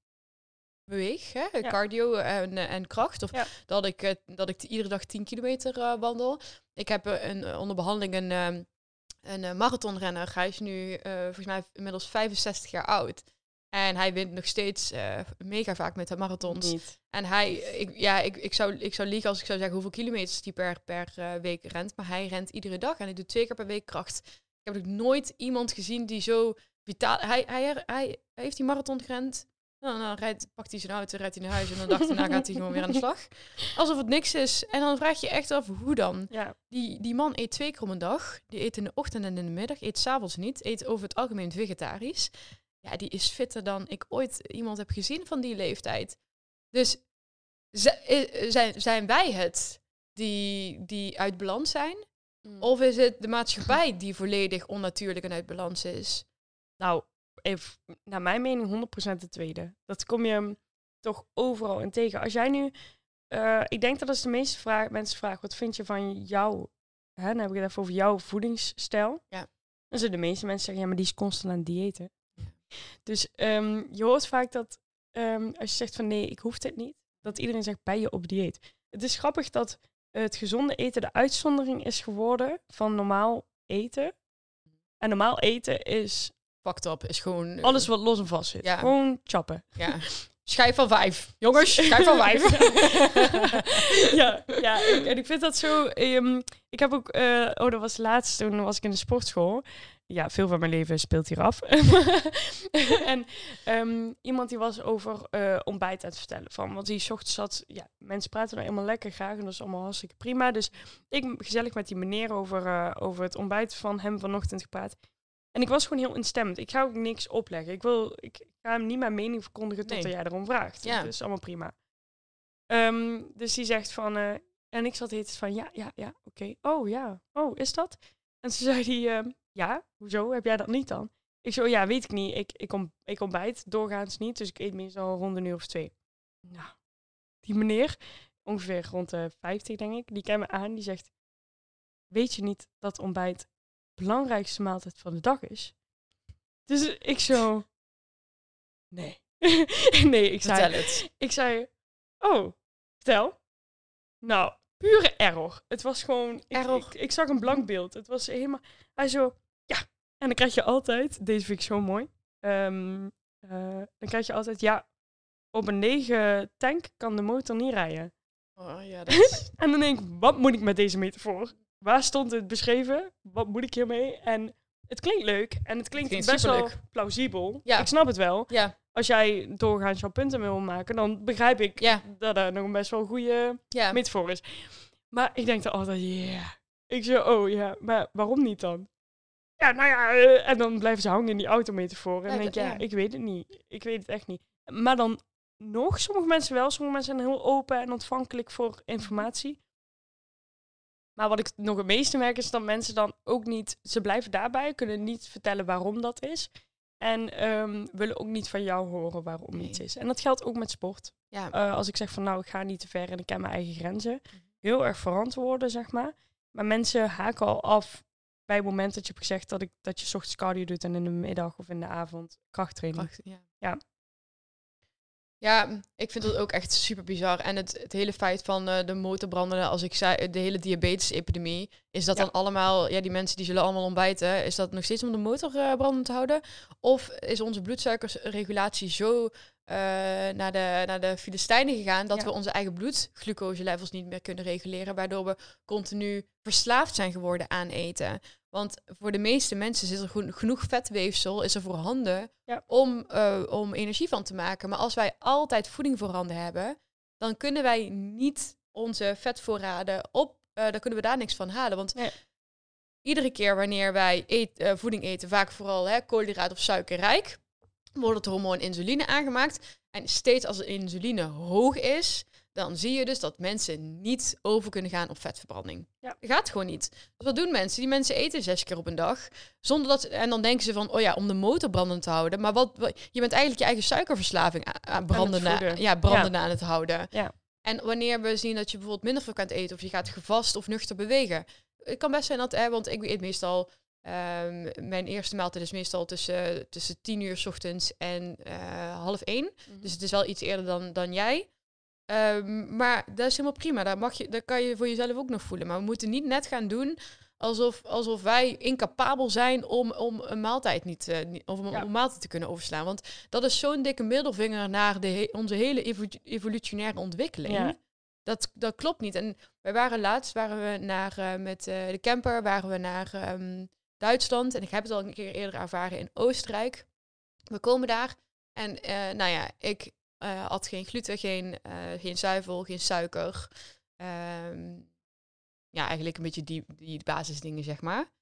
beweeg? Hè? Ja. Cardio en, en kracht. Of Ja. dat, ik, dat ik iedere dag 10 kilometer wandel. Ik heb een, onder behandeling een, ehm, een marathonrenner. Hij is nu volgens mij inmiddels 65 jaar oud. En hij wint nog steeds eh, mega vaak met de marathons. Niet. En hij, ik, ja, ik, ik, zou, ik zou liegen als ik zou zeggen hoeveel kilometers hij per, per eh, week rent. Maar hij rent iedere dag en hij doet twee keer per week kracht. Ik heb ook nooit iemand gezien die zo vitaal... Hij, hij, hij, hij heeft die marathon gerend. Nou, dan rijdt, pakt hij zijn auto, rijdt hij naar huis en dan dacht daarna gaat hij gewoon weer aan de slag. Alsof het niks is. En dan vraag je je echt af, hoe dan? Ja. Die, die man eet twee keer om een dag. Die eet in de ochtend en in de middag. Eet s'avonds niet. Eet over het algemeen vegetarisch. Ja, die is fitter dan ik ooit iemand heb gezien van die leeftijd. Dus z- eh, zijn, zijn wij het die, die uit balans zijn? Mm. Of is het de maatschappij die volledig onnatuurlijk en uit balans is? Nou, even, naar mijn mening 100% de tweede. Dat kom je toch overal in tegen. Als jij nu eh, ik denk dat als de meeste vraag, mensen vragen, wat vind je van jou? Hè, dan heb ik het even over jouw voedingsstijl. Ja. Dan zullen de meeste mensen zeggen, ja, maar die is constant aan het diëten. Dus ehm, je hoort vaak dat ehm, als je zegt van nee, ik hoef dit niet, dat iedereen zegt, ben je op dieet? Het is grappig dat het gezonde eten de uitzondering is geworden van normaal eten. En normaal eten is Fucked up is gewoon... eh, alles wat los en vast zit. Ja. Gewoon chappen. Ja. Schijf van vijf. Jongens, schijf van vijf. ja, ja ik- en ik vind dat zo. ehm, ik heb ook, eh, oh, dat was laatst, toen was ik in de sportschool. Ja, veel van mijn leven speelt hier af. en ehm, iemand die was over eh, ontbijt aan het vertellen. Van, want die ochtends zat, ja, mensen praten nou helemaal lekker graag en dat is allemaal hartstikke prima. Dus ik gezellig met die meneer over, eh, over het ontbijt van hem vanochtend gepraat. En ik was gewoon heel instemmend. Ik ga ook niks opleggen. Ik, wil, ik ga hem niet mijn mening verkondigen tot Nee. jij erom vraagt. Ja. Dat is allemaal prima. Ehm, dus die zegt van... eh, en ik zat heet van, ja, ja, ja, oké. Oh, ja. Oh, is dat? En ze zei die, ehm, ja, hoezo? Heb jij dat niet dan? Ik zo, ja, weet ik niet. Ik, ik, om, ik ontbijt doorgaans niet, dus ik eet meestal rond een uur of twee. Nou, die meneer, ongeveer rond de 50 denk ik, die kijkt me aan, die zegt... Weet je niet dat ontbijt de belangrijkste maaltijd van de dag is? Dus ik zo... Nee. nee, ik zei... Vertel het. Ik zei, oh, vertel. Nou, pure error. Het was gewoon, ik, Error. Ik, ik zag een blank beeld. Het was helemaal, hij zo, ja. En dan krijg je altijd, deze vind ik zo mooi. Ehm, eh, dan krijg je altijd, ja, op een lege tank kan de motor niet rijden. Oh, ja, dat is... En dan denk ik, wat moet ik met deze metafoor? Waar stond het beschreven? Wat moet ik hiermee? En het klinkt leuk en het klinkt, klinkt best wel plausibel. Ja. Ik snap het wel Ja, als jij doorgaans jouw punten wil maken, dan begrijp ik ja, dat dat nog een best wel goede ja. metafoor is. Maar ik denk dan altijd, ja. Ik zeg, oh ja, maar waarom niet dan? Ja, nou ja, eh, en dan blijven ze hangen in die autometafoor. En Ja, denk ik, dat- ja, ja. ik weet het niet. Ik weet het echt niet. Maar dan nog, sommige mensen wel. Sommige mensen zijn heel open en ontvankelijk voor informatie. Maar wat ik nog het meeste merk is dat mensen dan ook niet... Ze blijven daarbij, kunnen niet vertellen waarom dat is. En ehm, willen ook niet van jou horen waarom Nee. iets is. En dat geldt ook met sport. ja. Eh, als ik zeg van nou, ik ga niet te ver en ik ken mijn eigen grenzen. Mhm. Heel erg verantwoorden, zeg maar. Maar mensen haken al af bij het moment dat je hebt gezegd dat, ik, dat je 's ochtends cardio doet en in de middag of in de avond krachttraining. Kracht, ja. Ja. Ja, ik vind dat ook echt super bizar. En het, het hele feit van eh, de motorbranden, als ik zei, de hele diabetes-epidemie, is dat Ja. dan allemaal, ja, die mensen die zullen allemaal ontbijten, is dat nog steeds om de motor eh, brandend te houden? Of is onze bloedsuikersregulatie zo eh, naar, de, naar de Filistijnen gegaan dat Ja. we onze eigen bloedglucose-levels niet meer kunnen reguleren, waardoor we continu verslaafd zijn geworden aan eten? Want voor de meeste mensen zit er genoeg vetweefsel, is er voorhanden Ja. om, eh, om energie van te maken. Maar als wij altijd voeding voorhanden hebben, dan kunnen wij niet onze vetvoorraden op, eh, dan kunnen we daar niks van halen. Want Nee. iedere keer wanneer wij eet, voeding eten, vaak vooral hè, koolhydraat of suikerrijk, wordt het hormoon insuline aangemaakt. En steeds als de insuline hoog is, dan zie je dus dat mensen niet over kunnen gaan op vetverbranding. Ja. Gaat gewoon niet. Dus wat doen mensen? Die mensen eten zes keer op een dag. Zonder dat, en dan denken ze van, oh ja, om de motor brandend te houden. Maar wat, je bent eigenlijk je eigen suikerverslaving aan, voeden. ja, brandende aan het houden. Ja. En wanneer we zien dat je bijvoorbeeld minder veel kunt eten, of je gaat gevast of nuchter bewegen. Het kan best zijn dat, hè, want ik eet meestal, ehm, mijn eerste maaltijd is meestal tussen, tussen tien uur 's ochtends en eh, half één. Dus het is wel iets eerder dan, dan jij. Ehm, maar dat is helemaal prima. Daar, mag je, daar kan je voor jezelf ook nog voelen. Maar we moeten niet net gaan doen alsof, alsof wij incapabel zijn om, om een maaltijd niet, eh, of om Ja. een maaltijd te kunnen overslaan. Want dat is zo'n dikke middelvinger naar de he- onze hele evo- evolutionaire ontwikkeling. Ja. Dat, dat klopt niet. En wij waren laatst waren we naar, eh, met de camper waren we naar ehm, Duitsland. En ik heb het al een keer eerder ervaren in Oostenrijk. We komen daar en eh, nou ja, ik eh, had geen gluten, geen, eh, geen zuivel, geen suiker. Ehm, ja, eigenlijk een beetje die, die basisdingen, zeg maar.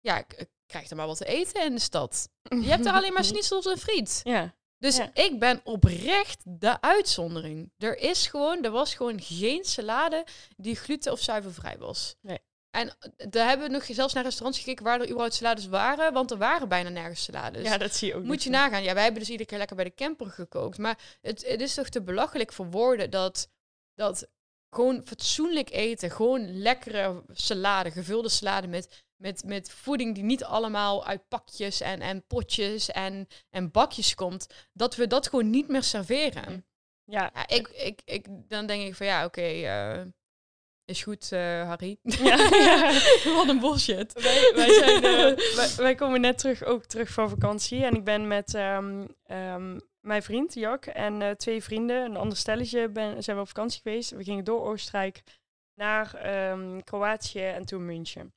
Ja, ik, krijg er maar wat te eten in de stad. Je hebt er alleen maar schnitzels en friet. Ja, Dus Ja. ik ben oprecht de uitzondering. Er is gewoon, er was gewoon geen salade die gluten of zuivelvrij was. Nee. En eh, daar hebben we nog zelfs naar restaurants gekeken waar er überhaupt salades waren, want er waren bijna nergens salades. ja, dat zie je ook Moet niet je nagaan. Ja, wij hebben dus iedere keer lekker bij de camper gekookt. Maar het, het is toch te belachelijk voor woorden dat, dat gewoon fatsoenlijk eten. Gewoon lekkere salade, gevulde salade met, met, met voeding die niet allemaal uit pakjes en, en potjes en, en bakjes komt. Dat we dat gewoon niet meer serveren. Ja, Ja, ik, ik, ik, dan denk ik van ja, oké, eh, is goed, eh, Harry. Ja, ja. Wat een bullshit. wij, wij, zijn, eh, wij, wij komen net terug, ook terug van vakantie. En ik ben met ehm, ehm, mijn vriend, Jak, en eh, twee vrienden, een ander stelletje, ben, zijn we op vakantie geweest. We gingen door Oostenrijk naar ehm, Kroatië en toen München.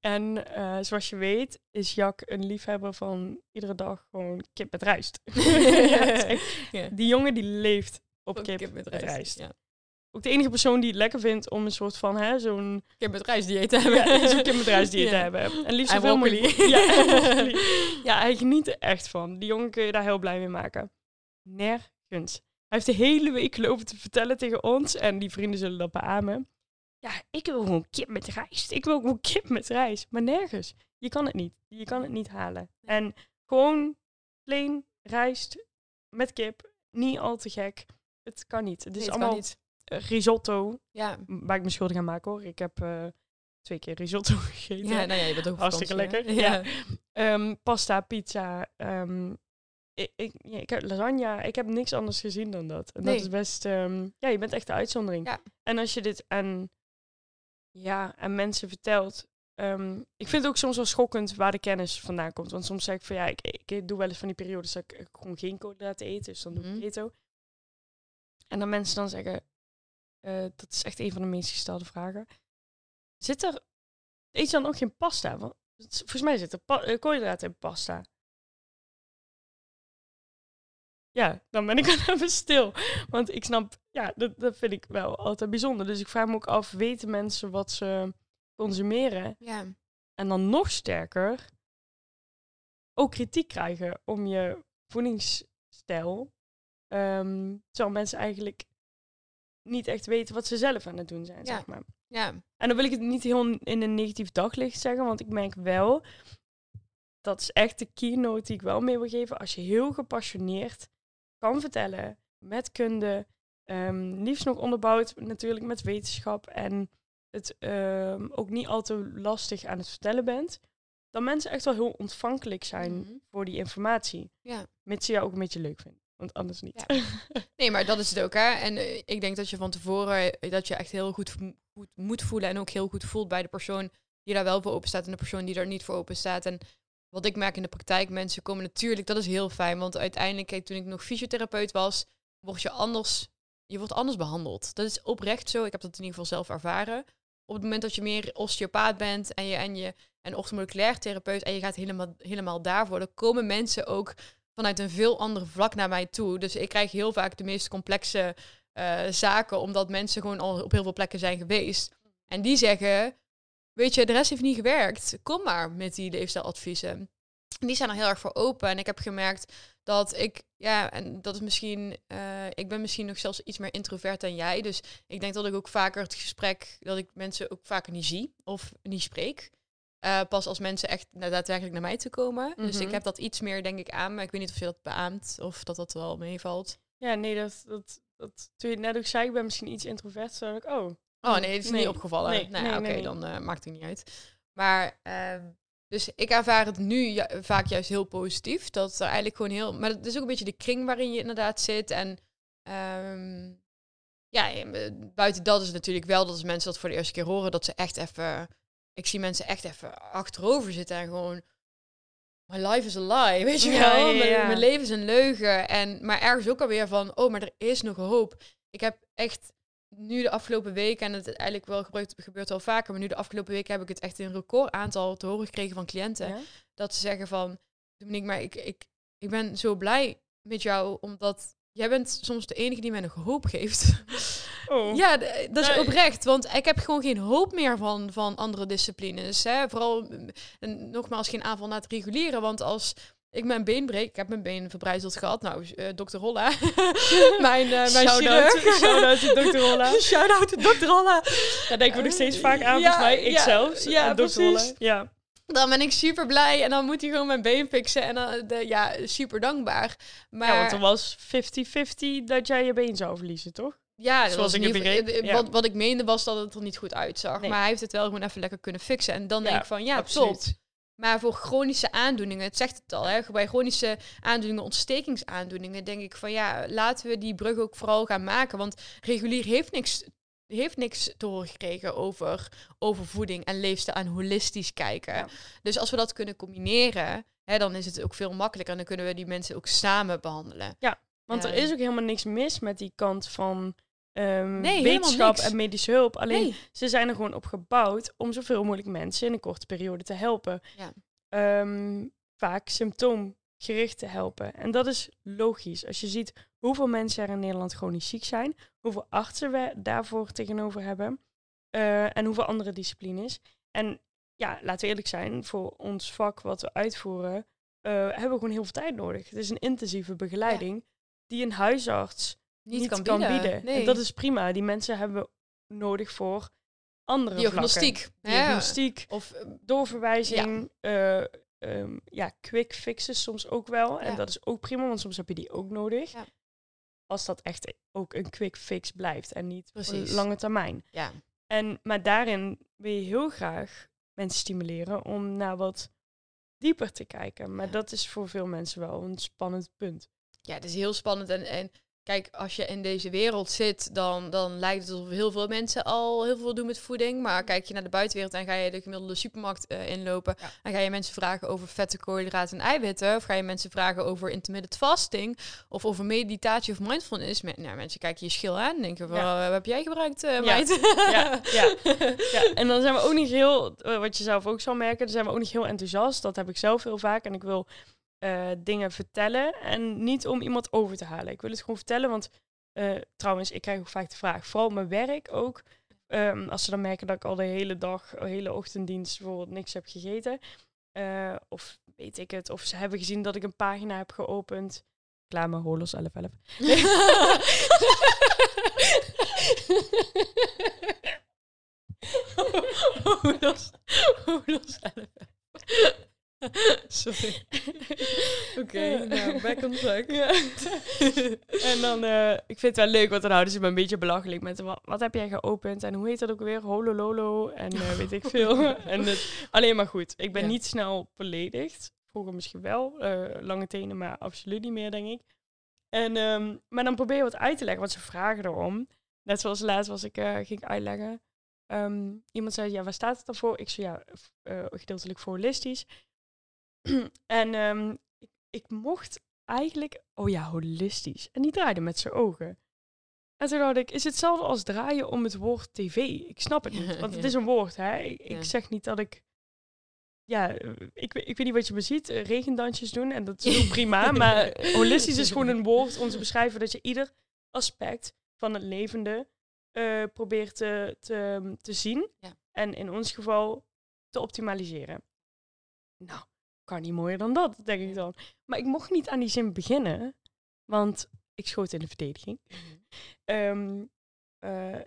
En zoals je weet is Jak een liefhebber van iedere dag gewoon kip met rijst. Ja, echt-. Die jongen die leeft op kip, met rijst. Ja. Ook de enige persoon die het lekker vindt om een soort van hè, zo'n Kip met rijstdieet te hebben. ja, zo'n kip met rijstdieet te Ja. hebben. En liefst zoveel mogelijk- Ja, ja, hij geniet er echt van. Die jongen kun je daar heel blij mee maken. Nergens. Hij heeft de hele week lopen te vertellen tegen ons, en die vrienden zullen dat beamen. Ja, ik wil gewoon kip met rijst. Ik wil gewoon kip met rijst. Maar nergens. Je kan het niet. Je kan het niet halen. En gewoon plain rijst met kip. Niet al te gek. Het kan niet. Het is Nee, het kan allemaal niet. Risotto. Ja. Waar ik me schuldig aan maak hoor. Ik heb eh, twee keer risotto gegeten. Ja, nou ja, je bent ook Hartstikke vakantie, lekker. Ja. Ehm, pasta, pizza. ehm, ik, ik, ja, ik heb lasagne. Ik heb niks anders gezien dan dat. En Nee. dat is best... ehm, ja, je bent echt de uitzondering. Ja. En als je dit aan, ja, aan mensen vertelt... ik vind het ook soms wel schokkend waar de kennis vandaan komt. Want soms zeg ik van ja, ik, ik doe wel eens van die periodes dat ik gewoon geen koolhydraten eet. Dus dan doe ik Mhm. keto. En dan mensen dan zeggen... eh, dat is echt een van de meest gestelde vragen. Zit er... Eet je dan ook geen pasta? Want volgens mij zit er pa- eh, koolhydraten in pasta. Ja, dan ben ik wel even stil. Want ik snap, ja, dat, dat vind ik wel altijd bijzonder. Dus ik vraag me ook af, weten mensen wat ze consumeren? Ja. En dan nog sterker, ook kritiek krijgen om je voedingsstijl. Terwijl mensen eigenlijk niet echt weten wat ze zelf aan het doen zijn, Ja. zeg maar. Ja. En dan wil ik het niet heel in een negatief daglicht zeggen, want ik merk wel, dat is echt de keynote die ik wel mee wil geven. Als je heel gepassioneerd kan vertellen, met kunde, ehm, liefst nog onderbouwd natuurlijk met wetenschap en het ehm, ook niet al te lastig aan het vertellen bent, dan mensen echt wel heel ontvankelijk zijn Mhm. voor die informatie. Ja. Mits ze jou ook een beetje leuk vinden, want anders niet. Nee, maar dat is het ook, hè. En eh, ik denk dat je van tevoren, eh, dat je echt heel goed, goed moet voelen en ook heel goed voelt bij de persoon die daar wel voor open staat en de persoon die daar niet voor open staat. En wat ik merk in de praktijk, mensen komen natuurlijk, dat is heel fijn, want uiteindelijk, toen ik nog fysiotherapeut was, word je anders, je wordt anders behandeld. Dat is oprecht zo, ik heb dat in ieder geval zelf ervaren. Op het moment dat je meer osteopaat bent en je en je en orthomoleculair therapeut en je gaat helemaal, helemaal daarvoor, dan komen mensen ook vanuit een veel ander vlak naar mij toe. Dus ik krijg heel vaak de meest complexe eh, zaken, omdat mensen gewoon al op heel veel plekken zijn geweest. En die zeggen, weet je, de rest heeft niet gewerkt. Kom maar met die leefstijladviezen. Die zijn er heel erg voor open. En ik heb gemerkt dat ik, ja, en dat is misschien, eh, ik ben misschien nog zelfs iets meer introvert dan jij. Dus ik denk dat ik ook vaker het gesprek, dat ik mensen ook vaker niet zie of niet spreek. Eh, pas als mensen echt nou, daadwerkelijk naar mij te komen. Dus Mhm. ik heb dat iets meer, denk ik, aan. Maar ik weet niet of je dat beaamt of dat dat wel meevalt. Ja, nee, dat, dat, dat, toen je net ook zei, ik ben misschien iets introvert, dacht ik, oh, Oh nee, het is Nee. niet opgevallen. Nee, nou, nee, oké, nee, nee. dan eh, maakt het niet uit. Maar, ehm, dus ik ervaar het nu ju- vaak juist heel positief. Dat er eigenlijk gewoon heel... Maar het is ook een beetje de kring waarin je inderdaad zit. En ehm, ja, eh, buiten dat is het natuurlijk wel dat als mensen dat voor de eerste keer horen, dat ze echt even... Ik zie mensen echt even achterover zitten en gewoon... My life is a lie, weet je wel? ja, Mijn, ja. mijn leven is een leugen. En, maar ergens ook alweer van, oh, maar er is nog hoop. Ik heb echt nu de afgelopen weken, en het eigenlijk wel gebeurt, gebeurt wel vaker, maar nu de afgelopen weken heb ik het echt in een record aantal te horen gekregen van cliënten. Dat ze zeggen van, Dominique, maar ik, ik, ik ben zo blij met jou, omdat jij bent soms de enige die mij nog hoop geeft. Oh. Ja, d- dat is Nee. oprecht. Want ik heb gewoon geen hoop meer van, van andere disciplines. Hè? Vooral, en nogmaals, geen aanval naar het reguleren. Want als ik mijn been breek, ik heb mijn been verbrijzeld gehad. Nou, eh dokter Holla, mijn, eh mijn Shout-out, chirurg. shout-out to Dr. Holla. Shout-out to dokter Holla. Daar denken we nog steeds vaak aan, Ja, volgens mij. Ik ja, zelfs. ja. Holla. Ja. Dan ben ik super blij en dan moet hij gewoon mijn been fixen. En dan, de, ja, super dankbaar. Maar ja, want er was 50-50 dat jij je been zou verliezen, toch? Ja, Zoals ik het begreep, eh, ja. Wat, wat ik meende was dat het er niet goed uitzag. Nee. Maar hij heeft het wel gewoon even lekker kunnen fixen. En dan Ja, denk ik van, ja, top. absoluut. Maar voor chronische aandoeningen, het zegt het al, hè, bij chronische aandoeningen, ontstekingsaandoeningen, denk ik van ja, laten we die brug ook vooral gaan maken. Want regulier heeft niks, heeft niks te horen gekregen over, over voeding en leefstijl en holistisch kijken. Ja. Dus als we dat kunnen combineren, hè, dan is het ook veel makkelijker en dan kunnen we die mensen ook samen behandelen. Want er Ja. is ook helemaal niks mis met die kant van ehm, Nee, wetenschap en medische hulp. Alleen Nee. ze zijn er gewoon op gebouwd om zoveel mogelijk mensen in een korte periode te helpen. Ja. Ehm, vaak symptoomgericht te helpen. En dat is logisch. Als je ziet hoeveel mensen er in Nederland chronisch ziek zijn, hoeveel artsen we daarvoor tegenover hebben eh, en hoeveel andere disciplines. En ja, laten we eerlijk zijn, voor ons vak wat we uitvoeren, eh, hebben we gewoon heel veel tijd nodig. Het is een intensieve begeleiding die een huisarts Niet, kan, bieden. Nee. En dat is prima. Die mensen hebben we nodig voor andere diagnostiek. vlakken. Ja. Diagnostiek, Of eh, doorverwijzing, ja. ja, quick fixes soms ook wel. En Ja. dat is ook prima, want soms heb je die ook nodig. Als dat echt ook een quick fix blijft en niet voor Precies. lange termijn. ja. En, maar daarin wil je heel graag mensen stimuleren om naar wat dieper te kijken. Maar dat is voor veel mensen wel een spannend punt. ja, het is heel spannend. En, en kijk, als je in deze wereld zit, dan, dan lijkt het alsof heel veel mensen al heel veel doen met voeding. Maar kijk je naar de buitenwereld en ga je de gemiddelde supermarkt eh, inlopen. Ja. En ga je mensen vragen over vetten, koolhydraten en eiwitten. Of ga je mensen vragen over intermittent fasting. Of over meditatie of mindfulness. Nou, mensen kijken je schil aan en denken van, Ja. "Eh, wat heb jij gebruikt, meid? Ja, ja. Ja, en dan zijn we ook niet heel, eh, wat je zelf ook zal merken, dan zijn we ook niet heel enthousiast. Dat heb ik zelf heel vaak. En ik wil eh, dingen vertellen en niet om iemand over te halen. Ik wil het gewoon vertellen, want eh, trouwens, ik krijg ook vaak de vraag, vooral mijn werk ook. ehm, als ze dan merken dat ik al de hele dag, de hele ochtenddienst bijvoorbeeld niks heb gegeten. eh, of weet ik het, of ze hebben gezien dat ik een pagina heb geopend. Klaar Holos 1111. oh, dat is, oh, dat is Sorry. Oké, nou, back on track. Ja. en dan, eh, ik vind het wel leuk, want dan houden ze me een beetje belachelijk met wat, wat heb jij geopend en hoe heet dat ook weer? Holololo en eh, weet ik veel. en het, alleen maar goed. Ik ben Ja. niet snel beledigd. Vroeger misschien wel, eh, lange tenen, maar absoluut niet meer, denk ik. En, ehm, maar dan probeer je wat uit te leggen, want ze vragen erom. Net zoals laatst was ik, eh, ging ik uitleggen. Ehm, iemand zei, ja, waar staat het dan voor? Ik zei, ja, eh, gedeeltelijk voor holistisch. en ehm, ik, ik mocht eigenlijk, oh ja, holistisch. En die draaide met zijn ogen. En toen dacht ik, is het hetzelfde als draaien om het woord tv? Ik snap het niet, want het is een woord, hè. Ik, zeg niet dat ik, ja, eh, ik, weet- ik weet niet wat je me ziet, eh, regendansjes doen en dat is ook prima. Maar holistisch is gewoon een woord om te beschrijven dat je ieder aspect van het levende eh, probeert te, te, te zien. Ja. En in ons geval te optimaliseren. Nou, kan niet mooier dan dat, denk ik dan. Maar ik mocht niet aan die zin beginnen, want ik schoot in de verdediging. Ehm, eh,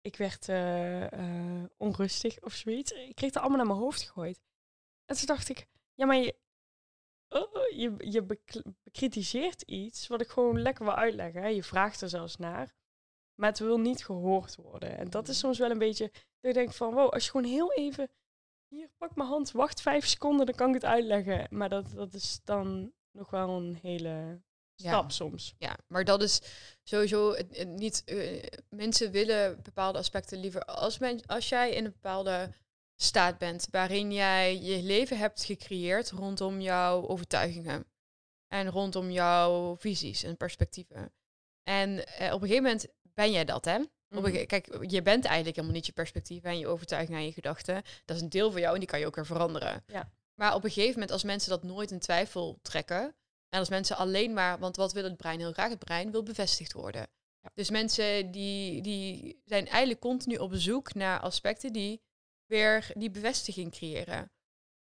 ik werd eh, eh, onrustig of zoiets. Ik kreeg het allemaal naar mijn hoofd gegooid. En toen dacht ik, ja, maar je, oh, je, je bek- bekritiseert iets wat ik gewoon lekker wil uitleggen. Hè. Je vraagt er zelfs naar. Maar het wil niet gehoord worden. En dat is soms wel een beetje, dat ik denk van, wow, als je gewoon heel even, hier, pak mijn hand, wacht vijf seconden, dan kan ik het uitleggen. Maar dat, dat is dan nog wel een hele Ja. stap soms. Ja, maar dat is sowieso het, het niet. eh, mensen willen bepaalde aspecten liever als, men, als jij in een bepaalde staat bent waarin jij je leven hebt gecreëerd rondom jouw overtuigingen en rondom jouw visies en perspectieven. En eh, op een gegeven moment ben jij dat, hè? Op een ge- kijk, je bent eigenlijk helemaal niet je perspectief en je overtuigingen en je gedachten. Dat is een deel van jou en die kan je ook weer veranderen. Ja. Maar op een gegeven moment, als mensen dat nooit in twijfel trekken, en als mensen alleen maar, want wat wil het brein heel graag? Het brein wil bevestigd worden. Ja. Dus mensen die, die zijn eigenlijk continu op zoek naar aspecten die weer die bevestiging creëren.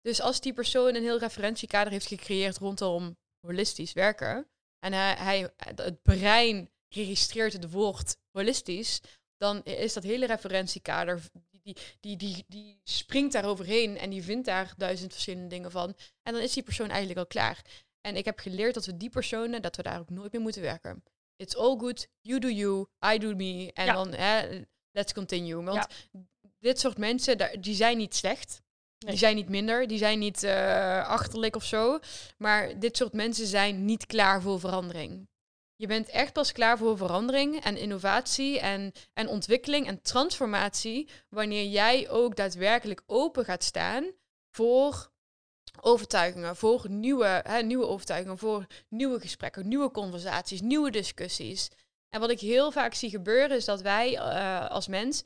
Dus als die persoon een heel referentiekader heeft gecreëerd rondom holistisch werken, en hij, hij, het brein registreert het woord holistisch, dan is dat hele referentiekader, die, die, die, die, springt daar overheen en die vindt daar duizend verschillende dingen van. En dan is die persoon eigenlijk al klaar. En ik heb geleerd dat we die personen, dat we daar ook nooit meer moeten werken. it's all good, you do you, I do me. En Ja. dan, hè, let's continue. Want Ja. dit soort mensen, die zijn niet slecht. Nee. Die zijn niet minder, die zijn niet eh, achterlijk of zo. Maar dit soort mensen zijn niet klaar voor verandering. Je bent echt pas klaar voor verandering en innovatie en, en ontwikkeling en transformatie wanneer jij ook daadwerkelijk open gaat staan voor overtuigingen, voor nieuwe, hè, nieuwe overtuigingen, voor nieuwe gesprekken, nieuwe conversaties, nieuwe discussies. En wat ik heel vaak zie gebeuren is dat wij eh, als mens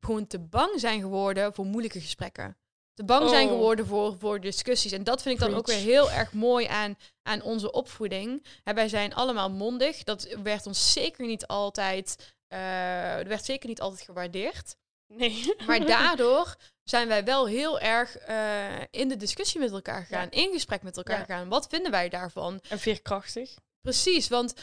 gewoon te bang zijn geworden voor moeilijke gesprekken. Te bang zijn Oh. geworden voor, voor discussies. En dat vind ik dan ook weer heel erg mooi aan, aan onze opvoeding. Hè, wij zijn allemaal mondig. Dat werd ons zeker niet altijd, er werd zeker niet altijd gewaardeerd. Nee. Maar daardoor zijn wij wel heel erg eh, in de discussie met elkaar gegaan, Ja. in gesprek met elkaar Ja. gegaan. Wat vinden wij daarvan? En veerkrachtig. Precies, want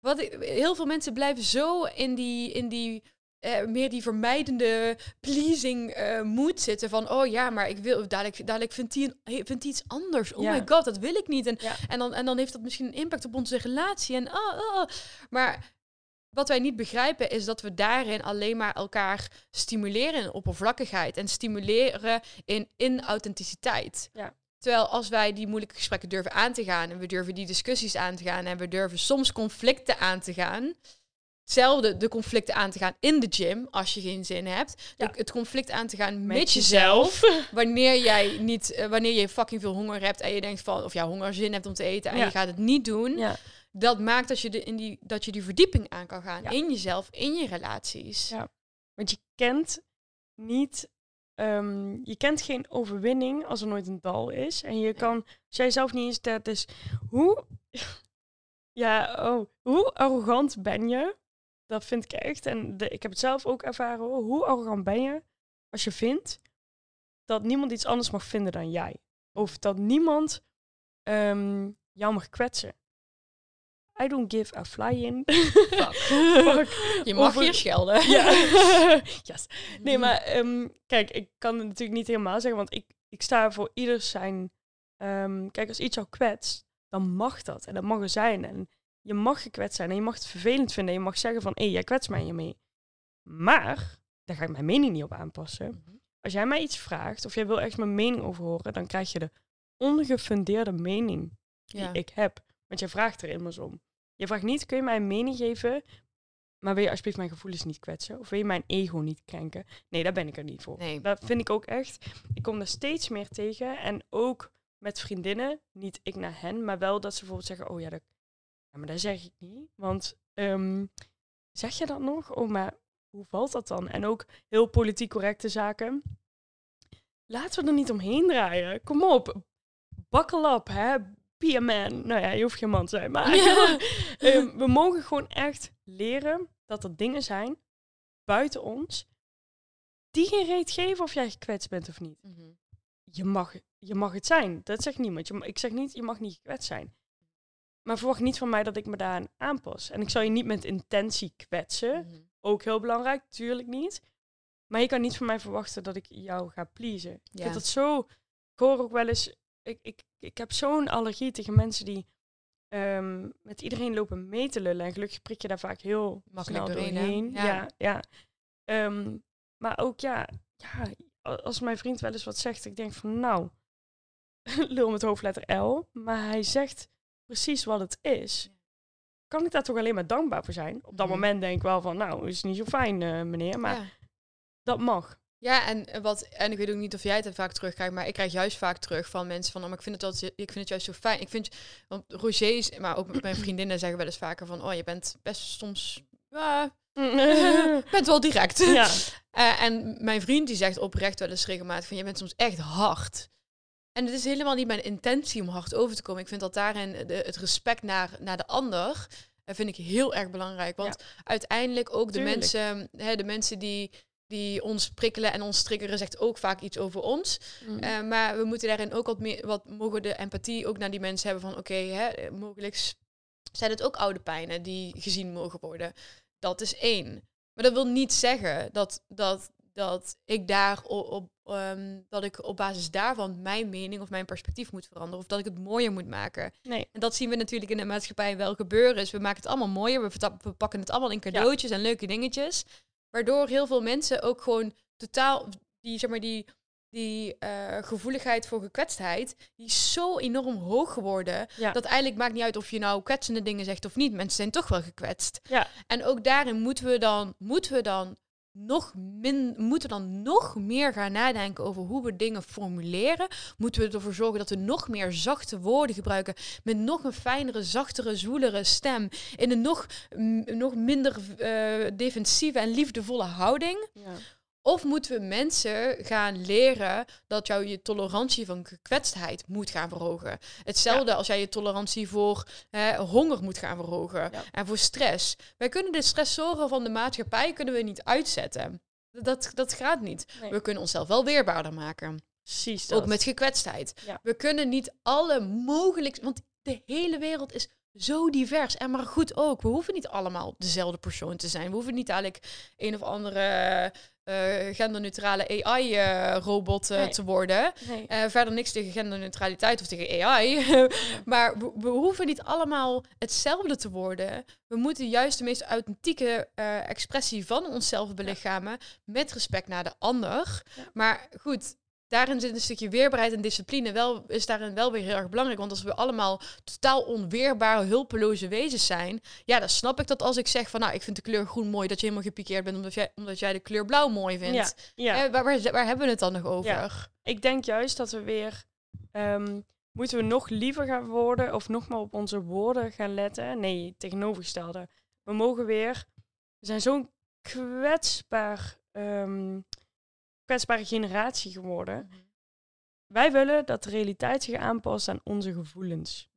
wat ik, heel veel mensen blijven zo in die, in die eh, meer die vermijdende pleasing eh mood zitten van oh ja, maar ik wil dadelijk, dadelijk vindt hij vindt iets anders. Oh Ja. my god, dat wil ik niet. En, Ja. en, dan, en dan heeft dat misschien een impact op onze relatie. En, oh, oh. Maar wat wij niet begrijpen is dat we daarin alleen maar elkaar stimuleren in oppervlakkigheid en stimuleren in inauthenticiteit. Ja. Terwijl als wij die moeilijke gesprekken durven aan te gaan en we durven die discussies aan te gaan en we durven soms conflicten aan te gaan. Hetzelfde de conflicten aan te gaan in de gym als je geen zin hebt. Ja. Het conflict aan te gaan met, Met jezelf. Wanneer jij niet, eh, wanneer je fucking veel honger hebt en je denkt van, of ja, honger zin hebt om te eten en Ja. je gaat het niet doen. Ja. Dat maakt dat je, de, in die, dat je die verdieping aan kan gaan in jezelf, in je relaties. Ja. Want je kent niet, ehm, je kent geen overwinning als er nooit een dal is. En je kan, als jij zelf niet eens dat is, hoe, ja, oh, hoe arrogant ben je? Dat vind ik echt. En de, ik heb het zelf ook ervaren hoor. Hoe arrogant ben je als je vindt dat niemand iets anders mag vinden dan jij? Of dat niemand ehm, jou mag kwetsen. I don't give a flying. Fuck. Fuck. Je mag Over- hier schelden. Ja. yes. Nee, maar ehm, kijk, ik kan het natuurlijk niet helemaal zeggen, want ik, ik sta voor ieder zijn. ehm, kijk, als iets jou kwetst, dan mag dat en dat mag er zijn. En je mag gekwetst zijn en je mag het vervelend vinden. En je mag zeggen van, hé, jij kwetst mij hiermee. Maar, daar ga ik mijn mening niet op aanpassen. Mhm. Als jij mij iets vraagt of jij wil echt mijn mening over horen, dan krijg je de ongefundeerde mening die Ja. ik heb. Want jij vraagt er immers om. Je vraagt niet, kun je mij een mening geven, maar wil je alsjeblieft mijn gevoelens niet kwetsen? Of wil je mijn ego niet krenken? Nee, daar ben ik er niet voor. Nee. Dat vind ik ook echt. Ik kom er steeds meer tegen. En ook met vriendinnen, niet ik naar hen, maar wel dat ze bijvoorbeeld zeggen, oh ja, dat, ja maar dat zeg ik niet. Want ehm, zeg je dat nog? Oh, maar hoe valt dat dan? En ook heel politiek correcte zaken. Laten we er niet omheen draaien. Kom op. Up, hè. Be a man. Nou ja, je hoeft geen man te zijn, maar Ehm, we mogen gewoon echt leren dat er dingen zijn buiten ons die geen reet geven of jij gekwetst bent of niet. Mhm. Je mag, je mag het zijn. Dat zegt niemand. Je, ik zeg niet, je mag niet gekwetst zijn. Maar verwacht niet van mij dat ik me daaraan aanpas. En ik zal je niet met intentie kwetsen. Mhm. Ook heel belangrijk, tuurlijk niet. Maar je kan niet van mij verwachten dat ik jou ga pleasen. Ik vind dat zo... Ik hoor ook wel eens... Ik, ik, ik heb zo'n allergie tegen mensen die ehm, met iedereen lopen mee te lullen. En gelukkig prik je daar vaak heel Makkelijk snel doorheen, doorheen. hè? Ja, Ja. ja. Ehm, maar ook ja, ja, als mijn vriend wel eens wat zegt, ik denk van nou, lul met hoofdletter L. Maar hij zegt precies wat het is. Kan ik daar toch alleen maar dankbaar voor zijn? Op dat Mhm. moment denk ik wel van, nou, is niet zo fijn, eh, meneer. Maar Ja. dat mag. Ja, en, wat, en ik weet ook niet of jij het vaak terugkrijgt, maar ik krijg juist vaak terug van mensen van, oh, maar ik vind het, altijd, ik vind het juist zo fijn. Ik vind, want Roger's, maar ook mijn vriendinnen zeggen wel eens vaker van, oh, je bent best soms, ja, je bent wel direct. ja, Eh, en mijn vriend die zegt oprecht wel eens regelmatig van, je bent soms echt hard. En het is helemaal niet mijn intentie om hard over te komen. Ik vind dat daarin de, het respect naar, naar de ander, eh, vind ik heel erg belangrijk. Want uiteindelijk ook de Tuurlijk. mensen, hè, de mensen die, die ons prikkelen en ons triggeren, zegt ook vaak iets over ons. Mm. Eh, maar we moeten daarin ook wat meer, wat mogen de empathie ook naar die mensen hebben van, oké, hè, mogelijk zijn het ook oude pijnen die gezien mogen worden. Dat is één. Maar dat wil niet zeggen dat, dat, dat ik daar op, op ehm, dat ik op basis daarvan mijn mening of mijn perspectief moet veranderen. Of dat ik het mooier moet maken. Nee. En dat zien we natuurlijk in de maatschappij wel gebeuren. Dus we maken het allemaal mooier. We, pakken het allemaal in cadeautjes en leuke dingetjes. Waardoor heel veel mensen ook gewoon totaal die, zeg maar, die, die eh, gevoeligheid voor gekwetstheid, die is zo enorm hoog geworden. Ja. Dat eigenlijk maakt niet uit of je nou kwetsende dingen zegt of niet. Mensen zijn toch wel gekwetst. Ja. En ook daarin moeten we dan, moeten we dan nog min, moeten dan nog meer gaan nadenken over hoe we dingen formuleren. Moeten we ervoor zorgen dat we nog meer zachte woorden gebruiken met nog een fijnere, zachtere, zwoelere stem in een nog, nog minder eh, defensieve en liefdevolle houding. Ja. Of moeten we mensen gaan leren dat jou je tolerantie van gekwetstheid moet gaan verhogen? Hetzelfde als jij je tolerantie voor hè, honger moet gaan verhogen Ja. en voor stress. Wij kunnen de stressoren van de maatschappij kunnen we niet uitzetten. Dat, dat gaat niet. Nee. We kunnen onszelf wel weerbaarder maken. Precies dat. Ook met gekwetstheid. Ja. We kunnen niet alle mogelijk... Want de hele wereld is zo divers. En maar goed ook. We hoeven niet allemaal dezelfde persoon te zijn. We hoeven niet eigenlijk een of andere eh, genderneutrale AI-robot Nee. te worden. Nee. Eh, verder niks tegen genderneutraliteit of tegen AI. maar we, we hoeven niet allemaal hetzelfde te worden. We moeten juist de meest authentieke eh, expressie van onszelf belichamen. Met respect naar de ander. Ja. Maar goed, daarin zit een stukje weerbaarheid en discipline. Wel, is daarin wel weer heel erg belangrijk. Want als we allemaal totaal onweerbare, hulpeloze wezens zijn. Ja, dan snap ik dat als ik zeg van nou, ik vind de kleur groen mooi. Dat je helemaal gepikeerd bent omdat jij, omdat jij de kleur blauw mooi vindt. Ja, ja. Eh, waar, waar, waar hebben we het dan nog over? Ja. Ik denk juist dat we weer ehm, moeten we nog liever gaan worden of nog maar op onze woorden gaan letten. Nee, tegenovergestelde. We mogen weer. We zijn zo'n kwetsbaar, ehm, kwetsbare generatie geworden. Wij willen dat de realiteit zich aanpast aan onze gevoelens.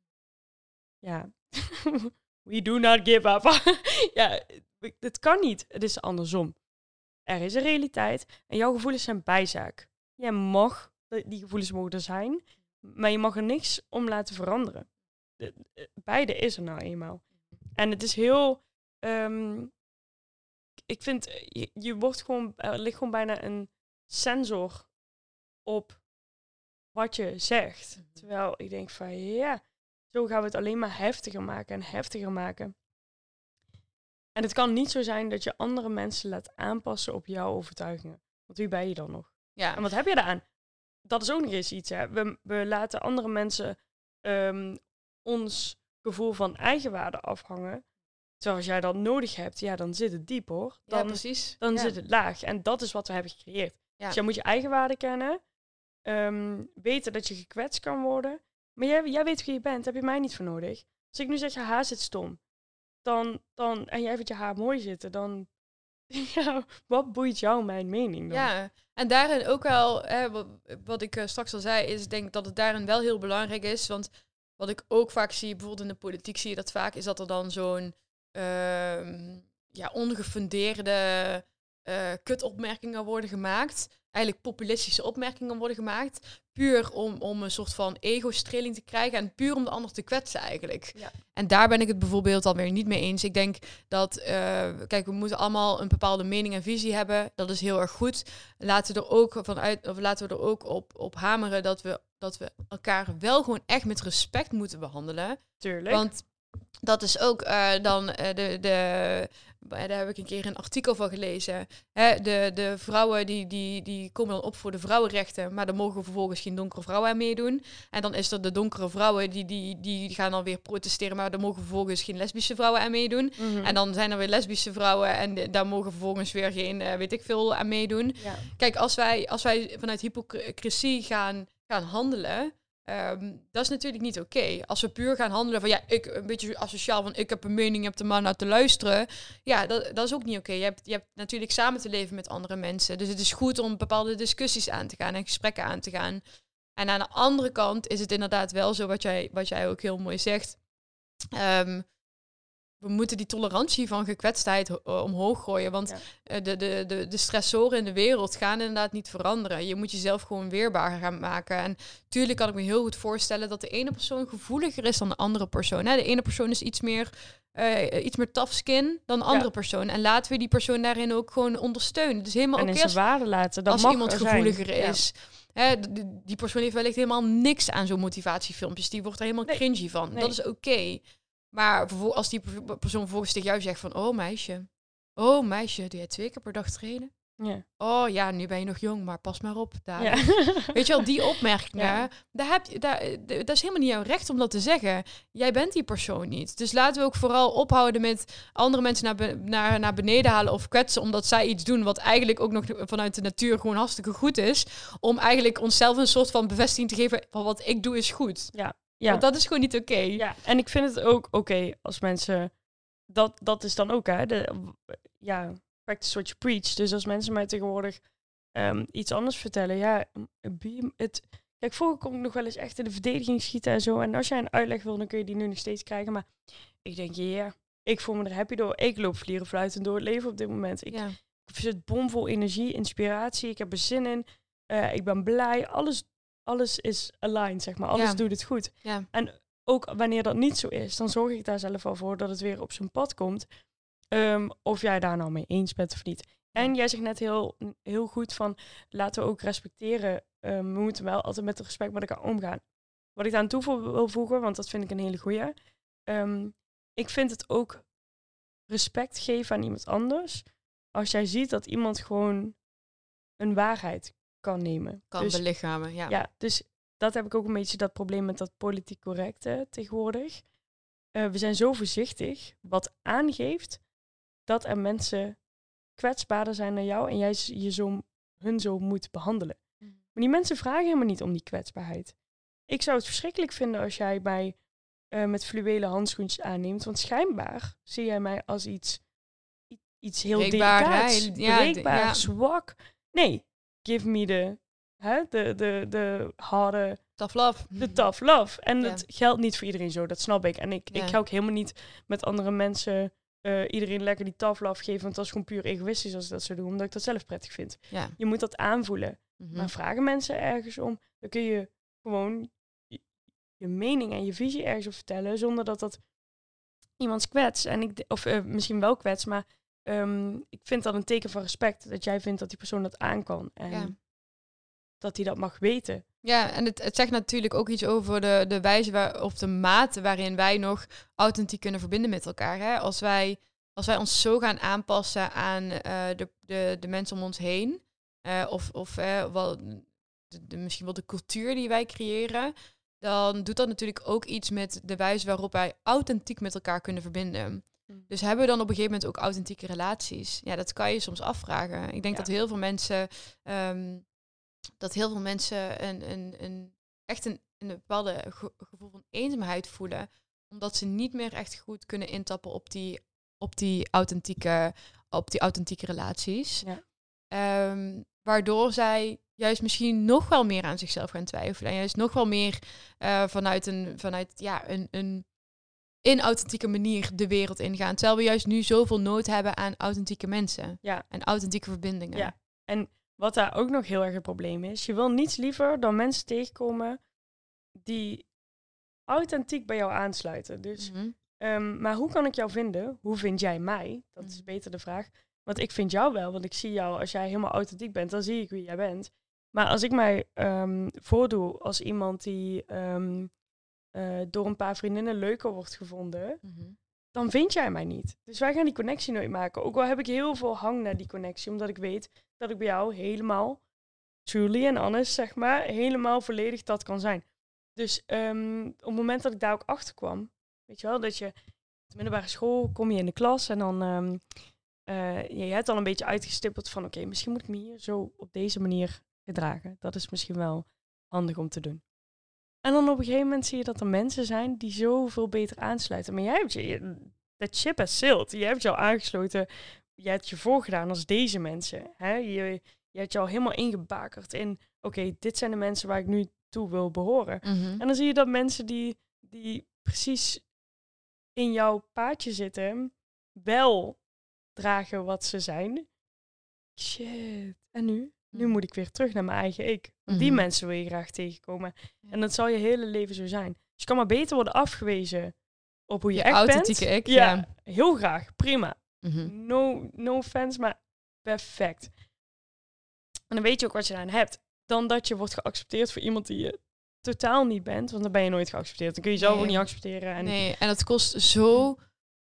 Ja. We do not give up. ja, het kan niet. Het is andersom. Er is een realiteit en jouw gevoelens zijn bijzaak. Jij mag, die gevoelens mogen zijn, maar je mag er niks om laten veranderen. De- eh, beide is er nou eenmaal. En het is heel. ehm, ik vind, eh, je, je wordt gewoon, er ligt gewoon bijna een sensor op wat je zegt. Mhm. Terwijl ik denk van ja, zo gaan we het alleen maar heftiger maken en heftiger maken. En het kan niet zo zijn dat je andere mensen laat aanpassen op jouw overtuigingen. Want wie ben je dan nog? Ja, En wat heb je daaraan? Dat is ook nog eens iets. Hè? We, we laten andere mensen ehm, ons gevoel van eigenwaarde afhangen. Terwijl als jij dat nodig hebt, ja, dan zit het diep hoor. ja, Dan, precies. dan Ja. zit het laag. En dat is wat we hebben gecreëerd. Ja. Dus jij moet je eigenwaarde kennen. ehm, weten dat je gekwetst kan worden. Maar jij, jij weet wie je bent, heb je mij niet voor nodig. Als ik nu zeg, je haar zit stom. Dan, dan, en jij vindt je haar mooi zitten, dan... Ja, wat boeit jou mijn mening dan? Ja, en daarin ook wel, hè, wat, wat ik eh, straks al zei, is denk dat het daarin wel heel belangrijk is. Want wat ik ook vaak zie, bijvoorbeeld in de politiek zie je dat vaak, is dat er dan zo'n ehm, ja, ongefundeerde eh, kutopmerkingen worden gemaakt. Eigenlijk populistische opmerkingen worden gemaakt. Puur om, om een soort van ego-streling te krijgen en puur om de ander te kwetsen eigenlijk. Ja. En daar ben ik het bijvoorbeeld alweer niet mee eens. Ik denk dat, eh, kijk, we moeten allemaal een bepaalde mening en visie hebben. Dat is heel erg goed. Laten we er ook vanuit, of laten we er ook op, op hameren dat we, dat we elkaar wel gewoon echt met respect moeten behandelen. Tuurlijk. Want dat is ook eh, dan de, de. Daar heb ik een keer een artikel van gelezen. Hè, de, de vrouwen die, die, die komen dan op voor de vrouwenrechten, maar dan mogen vervolgens geen donkere vrouwen aan meedoen. En dan is er de donkere vrouwen die, die, die gaan dan weer protesteren, maar dan mogen vervolgens geen lesbische vrouwen aan meedoen. Mhm. En dan zijn er weer lesbische vrouwen en de- daar mogen vervolgens weer geen, eh, weet ik veel, aan meedoen. ja. Kijk, als wij, als wij vanuit hypocrisie gaan, gaan handelen, ehm, dat is natuurlijk niet oké. Als we puur gaan handelen van ja, ik een beetje asociaal van ik heb een mening, je hebt er maar naar te luisteren. Ja, dat, dat is ook niet oké. Je, hebt, je hebt natuurlijk samen te leven met andere mensen. Dus het is goed om bepaalde discussies aan te gaan en gesprekken aan te gaan. En aan de andere kant is het inderdaad wel zo wat jij, wat jij ook heel mooi zegt. Ehm, we moeten die tolerantie van gekwetstheid uh, omhoog gooien. Want Ja. eh, de, de, de, de stressoren in de wereld gaan inderdaad niet veranderen. Je moet jezelf gewoon weerbaar gaan maken. En tuurlijk kan ik me heel goed voorstellen dat de ene persoon gevoeliger is dan de andere persoon. De ene persoon is iets meer, eh, iets meer tough skin dan de andere Ja. persoon. En laten we die persoon daarin ook gewoon ondersteunen. Het is helemaal En oké in zijn als waarde laten. Dat als mag iemand er zijn. gevoeliger Ja. is. Hè, die persoon heeft wellicht helemaal niks aan zo'n motivatiefilmpjes. Die wordt er helemaal Nee. cringy van. Nee. Dat is oké. Maar als die per- persoon vervolgens tegen jou zegt van... Oh meisje, oh meisje, doe jij twee keer per dag trainen? Ja. Oh ja, nu ben je nog jong, maar pas maar op. Daar. Ja. Weet je wel, die opmerkingen, Ja. daar heb je, daar, eh, dat is helemaal niet jouw recht om dat te zeggen. Jij bent die persoon niet. Dus laten we ook vooral ophouden met andere mensen naar, be- naar, naar beneden halen of kwetsen omdat zij iets doen wat eigenlijk ook nog vanuit de natuur gewoon hartstikke goed is. Om eigenlijk onszelf een soort van bevestiging te geven van wat ik doe is goed. Ja. Want dat is gewoon niet oké. Ja, en ik vind het ook oké als mensen. Dat, dat is dan ook, hè? De, ja, practice what you preach. Dus als mensen mij tegenwoordig ehm, iets anders vertellen, ja, be- het. Kijk, vroeger kon ik nog wel eens echt in de verdediging schieten en zo. En als jij een uitleg wil, dan kun je die nu nog steeds krijgen. Maar ik denk, ja, ik voel me er happy door. Ik loop vlieren fluitend door het leven op dit moment. Ik, Ja. ik zit bomvol energie, inspiratie. Ik heb er zin in. Eh, ik ben blij. Alles, alles is aligned, zeg maar. Alles Ja. doet het goed Ja. ook wanneer dat niet zo is, dan zorg ik daar zelf al voor dat het weer op zijn pad komt. Ehm, of jij daar nou mee eens bent of niet. En jij zegt net heel, heel goed van laten we ook respecteren. Ehm, we moeten wel altijd met respect met elkaar omgaan. Wat ik daar aan toe wil voegen, want dat vind ik een hele goeie. Ehm, ik vind het ook respect geven aan iemand anders. Als jij ziet dat iemand gewoon een waarheid kan nemen. Kan Dus- belichamen, ja. ja, dus dat heb ik ook een beetje dat probleem met dat politiek correcte tegenwoordig. Eh, we zijn zo voorzichtig, wat aangeeft dat er mensen kwetsbaarder zijn dan jou en jij je zo, hun zo moet behandelen. Mhm. Maar die mensen vragen helemaal niet om die kwetsbaarheid. Ik zou het verschrikkelijk vinden als jij mij eh, met fluwelen handschoentjes aanneemt, want schijnbaar zie jij mij als iets, iets heel Breekbaar, delicaats? Ja, breekbaar, ja. zwak. Nee, give me de, hè, de, de, de harde, Tough love. de tough love. En Ja. het geldt niet voor iedereen zo, dat snap ik. En ik, Ja. ik ga ook helemaal niet met andere mensen eh, iedereen lekker die tough love geven, want dat is gewoon puur egoïstisch als ik dat zou doen, omdat ik dat zelf prettig vind. Ja. Je moet dat aanvoelen. Mhm. Maar vragen mensen ergens om, dan kun je gewoon je, je mening en je visie ergens op vertellen, zonder dat dat iemands kwets. En ik, of eh, misschien wel kwets, maar ehm, ik vind dat een teken van respect, dat jij vindt dat die persoon dat aan kan. En Ja. dat hij dat mag weten. Ja, en het, het zegt natuurlijk ook iets over de, de wijze waar, of de mate waarin wij nog authentiek kunnen verbinden met elkaar. Hè? Als, wij, als wij ons zo gaan aanpassen aan eh, de, de, de mensen om ons heen, eh, of, of eh, wel, de, de- misschien wel de cultuur die wij creëren, dan doet dat natuurlijk ook iets met de wijze waarop wij authentiek met elkaar kunnen verbinden. Mm. Dus hebben we dan op een gegeven moment ook authentieke relaties? Ja, dat kan je soms afvragen. Ik denk Ja. dat heel veel mensen, ehm, dat heel veel mensen een, een, een, echt een, een bepaalde ge- gevoel van eenzaamheid voelen, omdat ze niet meer echt goed kunnen intappen op die, op die, authentieke, op die authentieke relaties. Ja. Ehm, waardoor zij juist misschien nog wel meer aan zichzelf gaan twijfelen. En juist nog wel meer eh, vanuit, een, vanuit ja, een, een inauthentieke manier de wereld ingaan. Terwijl we juist nu zoveel nood hebben aan authentieke mensen. Ja. En authentieke verbindingen. Ja. En wat daar ook nog heel erg het probleem is, je wil niets liever dan mensen tegenkomen die authentiek bij jou aansluiten. Dus, Mhm. ehm, maar hoe kan ik jou vinden? Hoe vind jij mij? Dat is Mhm. beter de vraag. Want ik vind jou wel, want ik zie jou als jij helemaal authentiek bent, dan zie ik wie jij bent. Maar als ik mij ehm, voordoe als iemand die ehm, eh, door een paar vriendinnen leuker wordt gevonden, Mhm. dan vind jij mij niet. Dus wij gaan die connectie nooit maken. Ook al heb ik heel veel hang naar die connectie, omdat ik weet dat ik bij jou helemaal, truly en honest, zeg maar, helemaal volledig dat kan zijn. Dus ehm, op het moment dat ik daar ook achter kwam, weet je wel, dat je de middelbare school kom je in de klas en dan je, je hebt al een beetje uitgestippeld van, oké, misschien moet ik me hier zo op deze manier gedragen. Dat is misschien wel handig om te doen. En dan op een gegeven moment zie je dat er mensen zijn die zoveel beter aansluiten. Maar jij hebt je, je dat ship has sailed. Je hebt jou aangesloten. Je hebt je voorgedaan als deze mensen. Hè? Je, je hebt jou helemaal ingebakerd in, oké, dit zijn de mensen waar ik nu toe wil behoren. Mhm. En dan zie je dat mensen die, die precies in jouw paadje zitten wel dragen wat ze zijn. Shit. En nu? Nu Mhm. moet ik weer terug naar mijn eigen ik. Die Mhm. mensen wil je graag tegenkomen. Ja. En dat zal je hele leven zo zijn. Dus je kan maar beter worden afgewezen op hoe je, Je echt authentieke bent. ik, Ja, ja. heel graag. Prima. Mhm. No, no offense, maar perfect. En dan weet je ook wat je aan hebt. Dan dat je wordt geaccepteerd voor iemand die je totaal niet bent. Want dan ben je nooit geaccepteerd. Dan kun je jezelf Nee. ook niet accepteren. En Nee, en dat kost zo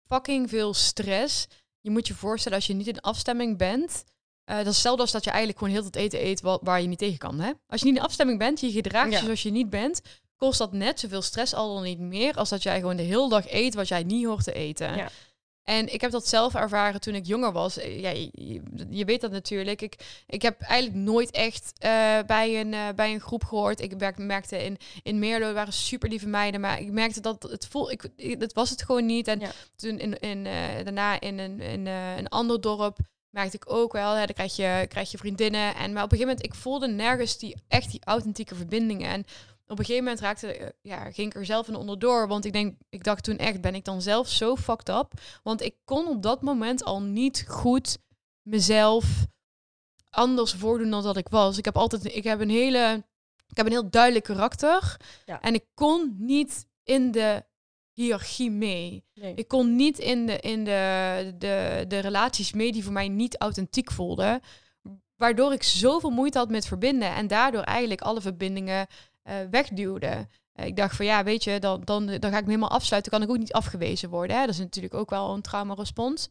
fucking veel stress. Je moet je voorstellen als je niet in afstemming bent. Eh dat is hetzelfde als dat je eigenlijk gewoon heel het eten eet wa- waar je niet tegen kan. Hè? Als je niet in afstemming bent, je gedraagt Ja. je zoals je niet bent, kost dat net zoveel stress al dan niet meer als dat jij gewoon de hele dag eet wat jij niet hoort te eten. Ja. En ik heb dat zelf ervaren toen ik jonger was. Eh, Ja, je, weet dat natuurlijk. Ik, ik heb eigenlijk nooit echt eh, bij, een, bij een groep gehoord. Ik merkte in, in Meerlo er waren super lieve meiden. Maar ik merkte dat het voel, ik, dat was het gewoon niet. En Ja. toen in, in, daarna in, een, in een ander dorp merkte ik ook wel. Hè, dan krijg je, krijg je vriendinnen. En maar op een gegeven moment, ik voelde nergens die, echt die authentieke verbindingen. En op een gegeven moment raakte, eh, ja, ging ik er zelf in onderdoor. Want ik denk, ik dacht toen echt, ben ik dan zelf zo fucked up? Want ik kon op dat moment al niet goed mezelf anders voordoen dan dat ik was. Ik heb altijd, ik heb een hele, ik heb een heel duidelijk karakter. Ja. En ik kon niet in de hiërarchie mee. nee. Ik kon niet in de, in de, de, de relaties mee die voor mij niet authentiek voelden. Waardoor ik zoveel moeite had met verbinden. En daardoor eigenlijk alle verbindingen eh, wegduwde. Eh, ik dacht van ja, weet je, dan, dan, dan ga ik me helemaal afsluiten. Kan ik ook niet afgewezen worden. Hè? Dat is natuurlijk ook wel een trauma-respons.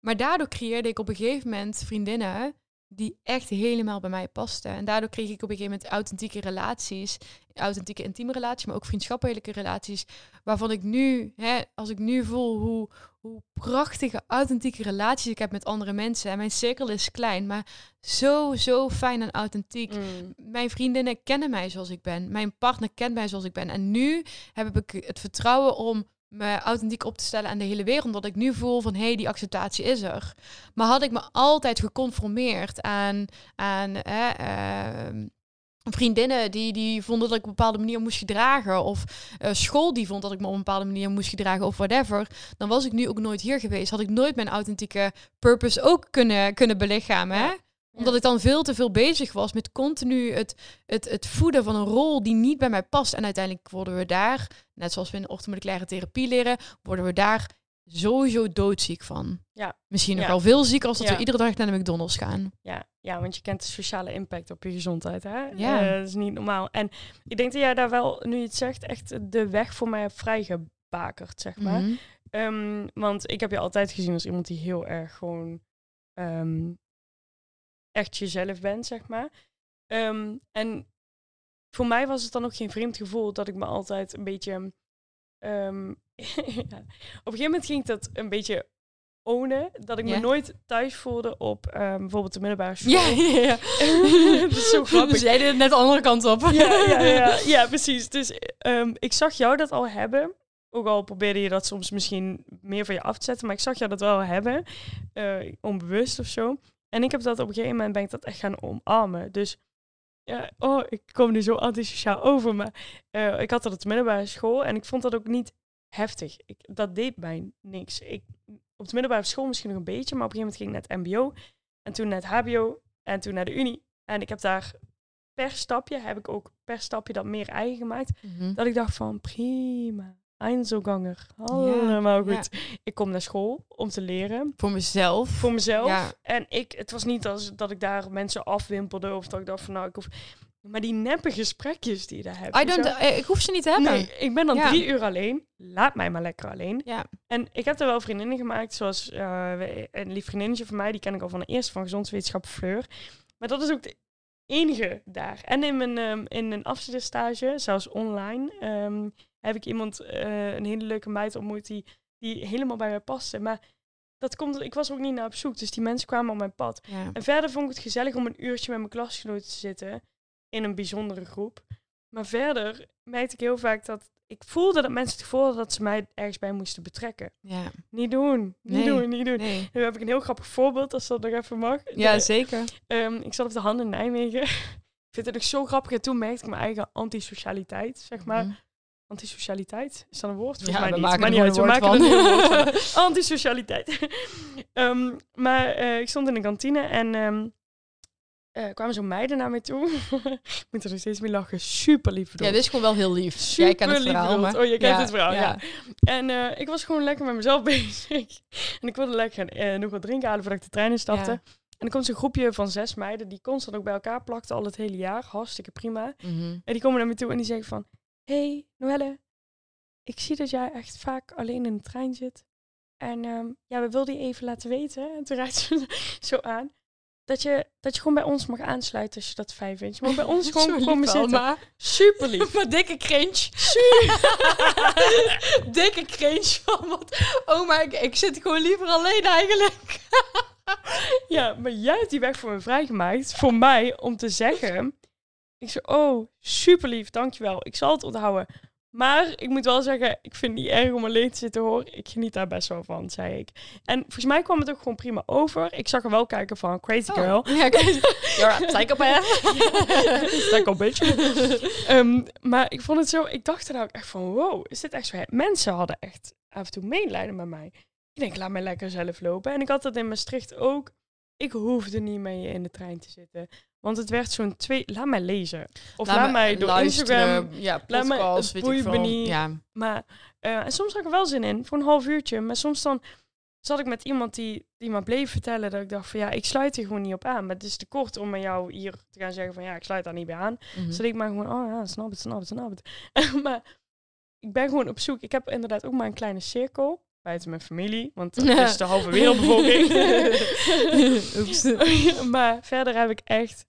Maar daardoor creëerde ik op een gegeven moment vriendinnen die echt helemaal bij mij pasten. En daardoor kreeg ik op een gegeven moment authentieke relaties, authentieke intieme relaties, maar ook vriendschappelijke relaties, waarvan ik nu, hè, als ik nu voel hoe, hoe prachtige authentieke relaties ik heb met andere mensen. En mijn cirkel is klein, maar zo, zo fijn en authentiek. Mm. Mijn vriendinnen kennen mij zoals ik ben. Mijn partner kent mij zoals ik ben. En nu heb ik het vertrouwen om me authentiek op te stellen aan de hele wereld. Omdat ik nu voel van, hé, hey, die acceptatie is er. Maar had ik me altijd geconformeerd aan, aan hè, ehm, vriendinnen die, die vonden dat ik op een bepaalde manier moest gedragen. Of eh, school die vond dat ik me op een bepaalde manier moest gedragen. Of whatever. Dan was ik nu ook nooit hier geweest. Had ik nooit mijn authentieke purpose ook kunnen, kunnen belichamen. Hè? Omdat ik dan veel te veel bezig was met continu het, het, het voeden van een rol die niet bij mij past. En uiteindelijk worden we daar, net zoals we in de orthomoleculaire therapie leren, worden we daar sowieso doodziek van. Ja. Misschien nog Ja. wel veel zieker als dat Ja. we iedere dag naar de McDonald's gaan. Ja, ja, want je kent de sociale impact op je gezondheid. Hè? Ja. Eh, dat is niet normaal. En ik denk dat jij daar wel, nu je het zegt, echt de weg voor mij hebt vrijgebakerd, zeg maar. Mhm. Ehm, want ik heb je altijd gezien als iemand die heel erg gewoon ehm, echt jezelf bent, zeg maar. Ehm, en voor mij was het dan ook geen vreemd gevoel dat ik me altijd een beetje. ehm, ja. Op een gegeven moment ging ik dat een beetje ownen. Dat ik me nooit thuis voelde op ehm, bijvoorbeeld de middelbare school. Ja, ja, ja. dat is zo grappig. Dus jij deed het net de andere kant op. Ja, ja, ja, ja, precies. Dus ik zag jou dat al hebben. Ook al probeerde je dat soms misschien meer van je af te zetten. Maar ik zag jou dat wel hebben. eh, onbewust of zo. En ik heb dat op een gegeven moment ben ik dat echt gaan omarmen. Dus ja, oh, ik kom nu zo antisociaal over. Maar eh, ik had dat op de middelbare school. En ik vond dat ook niet heftig. Ik, dat deed mij niks. Ik, op de middelbare school misschien nog een beetje. Maar op een gegeven moment ging ik naar het mbo. En toen naar het hbo. En toen naar de unie. En ik heb daar per stapje, heb ik ook per stapje dat meer eigen gemaakt. Mhm. Dat ik dacht van prima, Einzelganger, allemaal ja. goed. Ik kom naar school om te leren Voor mezelf. voor mezelf. Ja. En ik, het was niet als dat ik daar mensen afwimpelde of dat ik dacht van nou ik hoef. Maar die neppe gesprekjes die je daar hebt. I don't, eh, ik hoef ze niet te hebben. Nee, ik ben dan drie uur alleen. Laat mij maar lekker alleen. Ja. En ik heb er wel vriendinnen gemaakt, zoals we- een lief vriendinnetje van mij, die ken ik al van de eerste van gezondheidswetenschap Fleur. Maar dat is ook de enige daar. En in mijn ehm, in een afstudeerstage, zelfs online, ehm, heb ik iemand, eh, een hele leuke meid ontmoet die, die helemaal bij mij paste. Maar dat komt, ik was ook niet naar op zoek, dus die mensen kwamen op mijn pad. Ja. En verder vond ik het gezellig om een uurtje met mijn klasgenoten te zitten in een bijzondere groep. Maar verder merkte ik heel vaak dat ik voelde dat mensen het gevoel hadden dat ze mij ergens bij moesten betrekken. Ja. Niet doen, niet Nee. doen, niet doen. Nee. Nu heb ik een heel grappig voorbeeld, als dat nog even mag. Ja, De- zeker. ehm, ik zat op de hand in Nijmegen. ik vind het ook zo grappig. En toen merkte ik mijn eigen antisocialiteit, zeg maar. Mhm. Antisocialiteit. Is dat een woord? Volgens Ja, mij we niet. maken Maar niet uit, we gewoon een maken er een van. Antisocialiteit. Maar eh, ik stond in de kantine en ehm eh, kwamen zo meiden naar mij toe. ik moet er nog steeds mee lachen. Super lief Ja, dit is gewoon wel heel lief. Super Jij kent het lief verhaal, bedoeld. maar... Oh, je kent het verhaal, ja. En eh, ik was gewoon lekker met mezelf bezig. en ik wilde lekker eh, nog wat drinken halen voordat ik de trein instapte. Ja. En er komt zo'n groepje van zes meiden die constant ook bij elkaar plakten al het hele jaar. Hartstikke prima. Mhm. En die komen naar me toe en die zeggen van... Hey, Noelle, ik zie dat jij echt vaak alleen in de trein zit. En ehm, ja, we wilden je even laten weten. En toen rijdt ze zo aan. Dat je, dat je gewoon bij ons mag aansluiten als je dat fijn vindt. Je mag bij ons gewoon komen zitten. allemaal. Super lief. Maar dikke cringe. dikke cringe van wat. Oh, maar ik, ik zit gewoon liever alleen eigenlijk. Ja, maar jij hebt die weg voor me vrijgemaakt. Voor mij om te zeggen. Ik zei, oh, super lief, dankjewel. Ik zal het onthouden. Maar ik moet wel zeggen, ik vind het niet erg om alleen te zitten hoor. Ik geniet daar best wel van, zei ik. En volgens mij kwam het ook gewoon prima over. Ik zag er wel kijken van crazy girl. Oh. Ja, kijk. You're a psychopath. Psycho bitch. Ehm, maar ik vond het zo, ik dacht er nou echt van, wow, is dit echt zo? Mensen hadden echt af en toe medelijden met mij. Ik denk, laat mij lekker zelf lopen. En ik had dat in Maastricht ook. Ik hoefde niet mee in de trein te zitten. Want het werd zo'n twee, laat mij lezen. Of laat, mij door Instagram. Ja, laat mij- podcast, het weet ik veel. niet. Ja. Maar, eh, en soms had ik er wel zin in, voor een half uurtje. Maar soms dan zat ik met iemand die, die me bleef vertellen dat ik dacht van ja, ik sluit hier gewoon niet op aan. Maar het is te kort om met jou hier te gaan zeggen van ja, ik sluit daar niet bij aan. Dus ik maar gewoon, oh ja, snap het, snap het, snap het. maar ik ben gewoon op zoek. Ik heb inderdaad ook maar een kleine cirkel. Buiten mijn familie, want dat is de halve wereldbevolking. Oeps. maar verder heb ik echt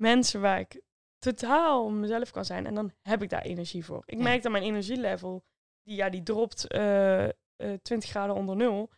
mensen waar ik totaal mezelf kan zijn. En dan heb ik daar energie voor. Ik Ja. merk dat mijn energielevel, die, ja, die dropt eh, eh, 20 graden onder nul.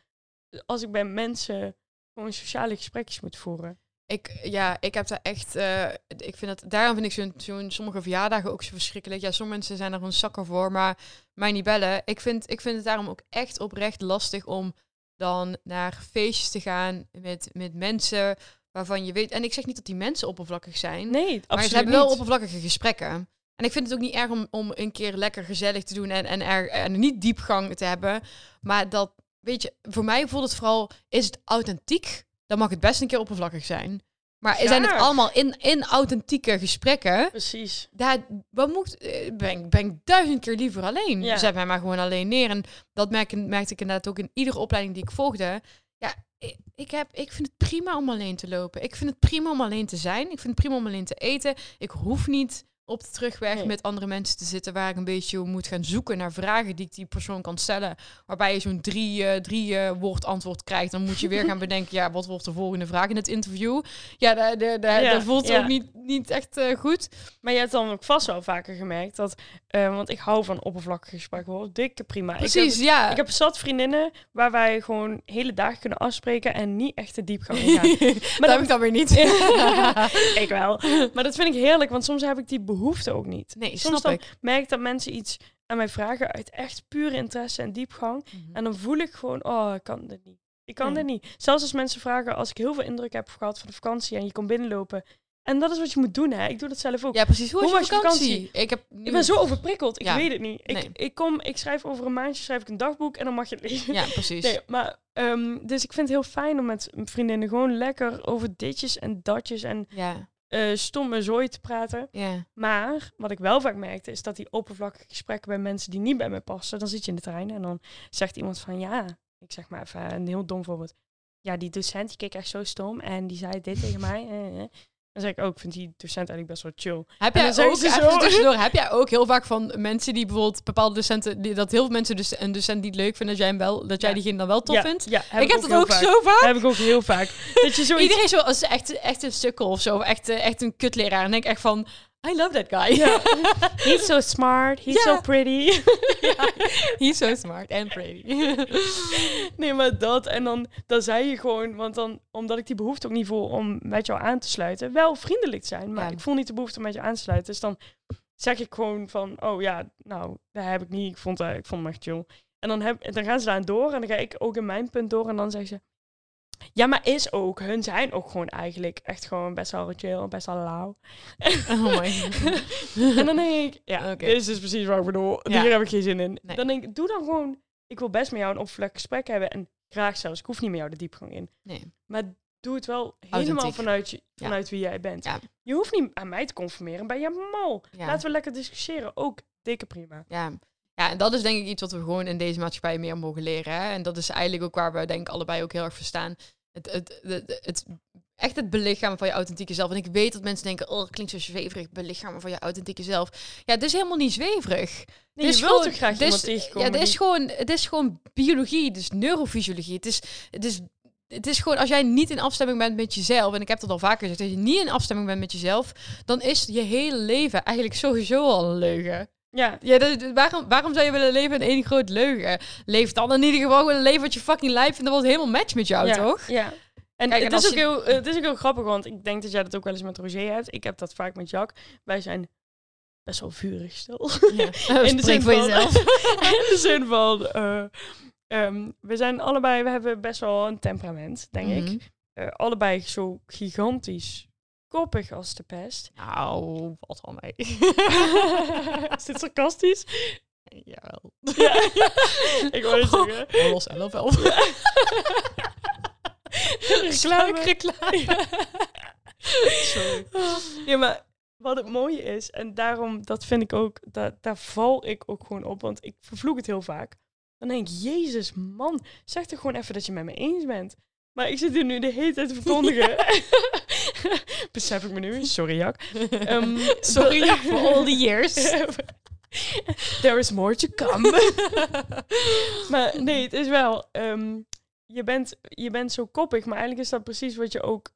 Als ik bij mensen gewoon sociale gesprekjes moet voeren. Ik, ja, ik heb daar echt. eh, ik vind dat, daarom vind ik zo'n sommige verjaardagen ook zo verschrikkelijk. Ja, sommige mensen zijn er gewoon zakken voor, maar mij niet bellen. Ik vind, ik vind het daarom ook echt oprecht lastig om dan naar feestjes te gaan met, met mensen waarvan je weet. En ik zeg niet dat die mensen oppervlakkig zijn, Nee, maar absoluut ze hebben wel niet. oppervlakkige gesprekken. En ik vind het ook niet erg om, om een keer lekker gezellig te doen en, en, er, en niet diepgang te hebben. Maar dat, weet je, voor mij voelt het vooral, is het authentiek? Dan mag het best een keer oppervlakkig zijn. Maar zijn het allemaal in, in authentieke gesprekken? Precies. Daar wat moet, eh, ben, ik- ben ik duizend keer liever alleen. Ja. Zet mij maar gewoon alleen neer. En dat merk, merkte ik inderdaad ook in iedere opleiding die ik volgde. Ja, ik, heb, ik vind het prima om alleen te lopen. Ik vind het prima om alleen te zijn. Ik vind het prima om alleen te eten. Ik hoef niet op de terugweg Nee. met andere mensen te zitten waar ik een beetje moet gaan zoeken naar vragen die ik die persoon kan stellen. Waarbij je zo'n drie, eh, drie eh, woord antwoord krijgt. Dan moet je weer gaan bedenken, ja, wat wordt de volgende vraag in het interview? Ja, dat, dat, dat, Ja, dat voelt ja. ook niet, niet echt eh, goed. Maar je hebt dan ook vast wel vaker gemerkt dat... want ik hou van oppervlakkige gesprekken hoor. Dikke prima. Ik heb- Precies, ja. Ik heb zat vriendinnen waar wij gewoon hele dagen kunnen afspreken en niet echt de diepgang ingaan. maar dat heb ik dan weer niet. ik wel. Maar dat vind ik heerlijk, want soms heb ik die behoefte ook niet. nee, Soms snap dan ik. merk ik dat mensen iets aan mij vragen uit echt pure interesse en diepgang. Mhm. En dan voel ik gewoon, oh, ik kan dit niet. Ik kan dit niet. Zelfs als mensen vragen, als ik heel veel indruk heb gehad van de vakantie en je komt binnenlopen. En dat is wat je moet doen, hè. Ik doe dat zelf ook. Ja, precies. Hoe, Hoe was je vakantie? Ik, heb nu... Ik ben zo overprikkeld, ik Ja. weet het niet. Ik, Nee. ik kom, ik schrijf over een maandje schrijf ik een dagboek en dan mag je het lezen. Ja, precies. Nee, maar ehm, dus ik vind het heel fijn om met vriendinnen gewoon lekker over ditjes en datjes en Ja, eh, stomme zooi te praten. Maar wat ik wel vaak merkte is dat die oppervlakkige gesprekken bij mensen die niet bij mij passen, dan zit je in de trein en dan zegt iemand van ja, ik zeg maar even een heel dom voorbeeld. Ja, die docent die keek echt zo stom en die zei dit tegen mij. eh, eh. Dan zeg ik ook, ik vind die docent eigenlijk best wel chill. Heb En jij ook, zo- tussendoor, heb jij ook heel vaak van mensen die bijvoorbeeld bepaalde docenten, die, dat heel veel mensen dus een docent niet leuk vinden, dat jij, hem wel, dat jij Ja. diegene dan wel tof ja, vindt? Ja, heb ik heb dat ook vaak. zo vaak. Heb ik ook heel vaak. Dat je zoiets... Iedereen zo als echt, echt een sukkel of zo, of echt, eh, echt een kutleraar. En denk ik echt van, I love that guy. He's so smart, he's so pretty. He's so smart and pretty. Nee, maar dat. En dan, dan zei je gewoon, want dan, omdat ik die behoefte ook niet voel om met jou aan te sluiten, wel vriendelijk zijn, maar Ja. ik voel niet de behoefte om met je aan te sluiten. Dus dan zeg ik gewoon van, oh ja, nou, dat heb ik niet. Ik vond, eh, ik vond hem echt chill. En dan, heb, dan gaan ze daar door en dan ga ik ook in mijn punt door en dan zeggen ze, Ja, maar is ook. Hun zijn ook gewoon eigenlijk echt gewoon best wel chill, best wel lauw. Oh my en dan denk ik, ja, Oké. dit is dus precies wat ik bedoel. Ja. Hier heb ik geen zin in. Nee. Dan denk ik, doe dan gewoon, ik wil best met jou een oppervlakkig gesprek hebben. En graag zelfs, ik hoef niet met jou de diepgang in. Nee. Maar doe het wel helemaal Authentiek. vanuit, je, Ja. vanuit wie jij bent. Ja. Je hoeft niet aan mij te conformeren, ben je mal. Ja. Laten we lekker discussiëren, ook dikke prima. Ja. Ja, en dat is denk ik iets wat we gewoon in deze maatschappij meer mogen leren. Hè? En dat is eigenlijk ook waar we denk ik allebei ook heel erg verstaan. Het, het, het, het, echt het belichamen van je authentieke zelf. En ik weet dat mensen denken, oh, dat klinkt zo zweverig, belichamen van je authentieke zelf. Ja, het is helemaal niet zweverig. Nee, je is wilt gewoon- graag iemand tegenkomen Ja, het is, gewoon, het is gewoon biologie, is neurofysiologie. Het is, het is, het is gewoon, als jij niet in afstemming bent met jezelf, en ik heb dat al vaker gezegd, als je niet in afstemming bent met jezelf, dan is je hele leven eigenlijk sowieso al een leugen. Ja, Ja, dat- waarom, waarom zou je willen leven in één groot leugen? Leef dan in ieder geval gewoon een leven wat je fucking lijf vindt, dat wordt helemaal match met jou, ja, toch? Ja. En Kijk, het, en is ook je- heel, het is ook heel grappig, want ik denk dat jij dat ook wel eens met Roger hebt. Ik heb dat vaak met Jack. Wij zijn best wel vurig stil. Ja. in de zin voor van, jezelf. in de zin van, eh, ehm, we zijn allebei, we hebben best wel een temperament, denk Mhm. ik. Eh, allebei zo gigantisch koppig als de pest. Nou, valt wel mee. is dit sarcastisch? Jawel. Ja. ik wou het zeggen. Los 11 wel. Reclame. reclame. Sorry. Ja, maar wat het mooie is, en daarom, dat vind ik ook, da daar val ik ook gewoon op, want ik vervloek het heel vaak. Dan denk ik, jezus man, zeg toch gewoon even dat je met me eens bent. Maar ik zit hier nu de hele tijd te verkondigen. Besef ik me nu, sorry Jak. Ehm, Sorry, dat- ja, for all the years. There is more to come. maar nee, het is wel, ehm, je, bent, je bent zo koppig, maar eigenlijk is dat precies wat je ook,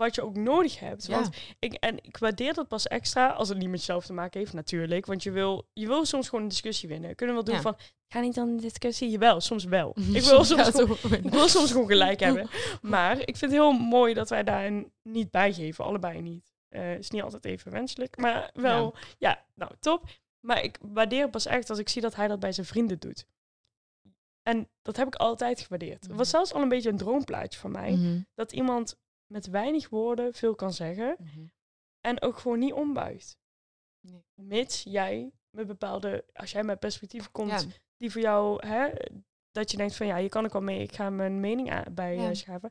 wat je ook nodig hebt. Ja. Want ik, en ik waardeer dat pas extra als het niet met jezelf te maken heeft, natuurlijk. Want je wil, je wil soms gewoon een discussie winnen. Kunnen we wel doen Ja. van, ga niet dan in discussie? Jawel, soms wel. Ik wil soms, Ja, gewoon, ik wil soms gewoon gelijk hebben. Maar ik vind het heel mooi dat wij daarin niet bijgeven. Allebei niet. Eh is niet altijd even wenselijk. Maar wel, ja, nou, top. Maar ik waardeer het pas echt als ik zie dat hij dat bij zijn vrienden doet. En dat heb ik altijd gewaardeerd. Het was zelfs al een beetje een droomplaatje van mij. Mhm. Dat iemand met weinig woorden veel kan zeggen. Mhm. En ook gewoon niet ombuigt. Nee. Mits jij met bepaalde, als jij met perspectieven komt Ja. die voor jou, hè, dat je denkt van ja, je kan ook wel mee, ik ga mijn mening bij Ja. schaven.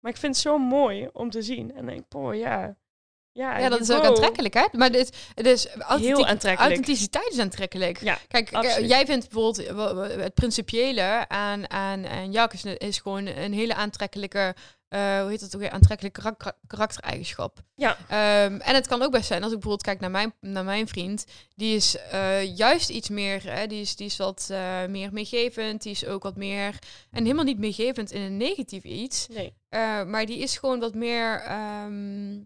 Maar ik vind het zo mooi om te zien. En denk ik, boh, ja. Ja, Ja, dat is ook aantrekkelijk, hè? Maar dit, het is Heel aantrekkelijk. authenticiteit is aantrekkelijk. Ja, Kijk, eh, absoluut. jij vindt bijvoorbeeld eh, het principiële aan, aan, aan Jack is, is gewoon een hele aantrekkelijke, eh, hoe heet dat ook weer, aantrekkelijke karak- karaktereigenschap. Ja. Ehm, en het kan ook best zijn, als ik bijvoorbeeld kijk naar mijn, naar mijn vriend, die is eh, juist iets meer, hè, die, is, die is wat eh, meer meegevend, die is ook wat meer, en helemaal niet meegevend in een negatief iets, Nee. maar die is gewoon wat meer ehm,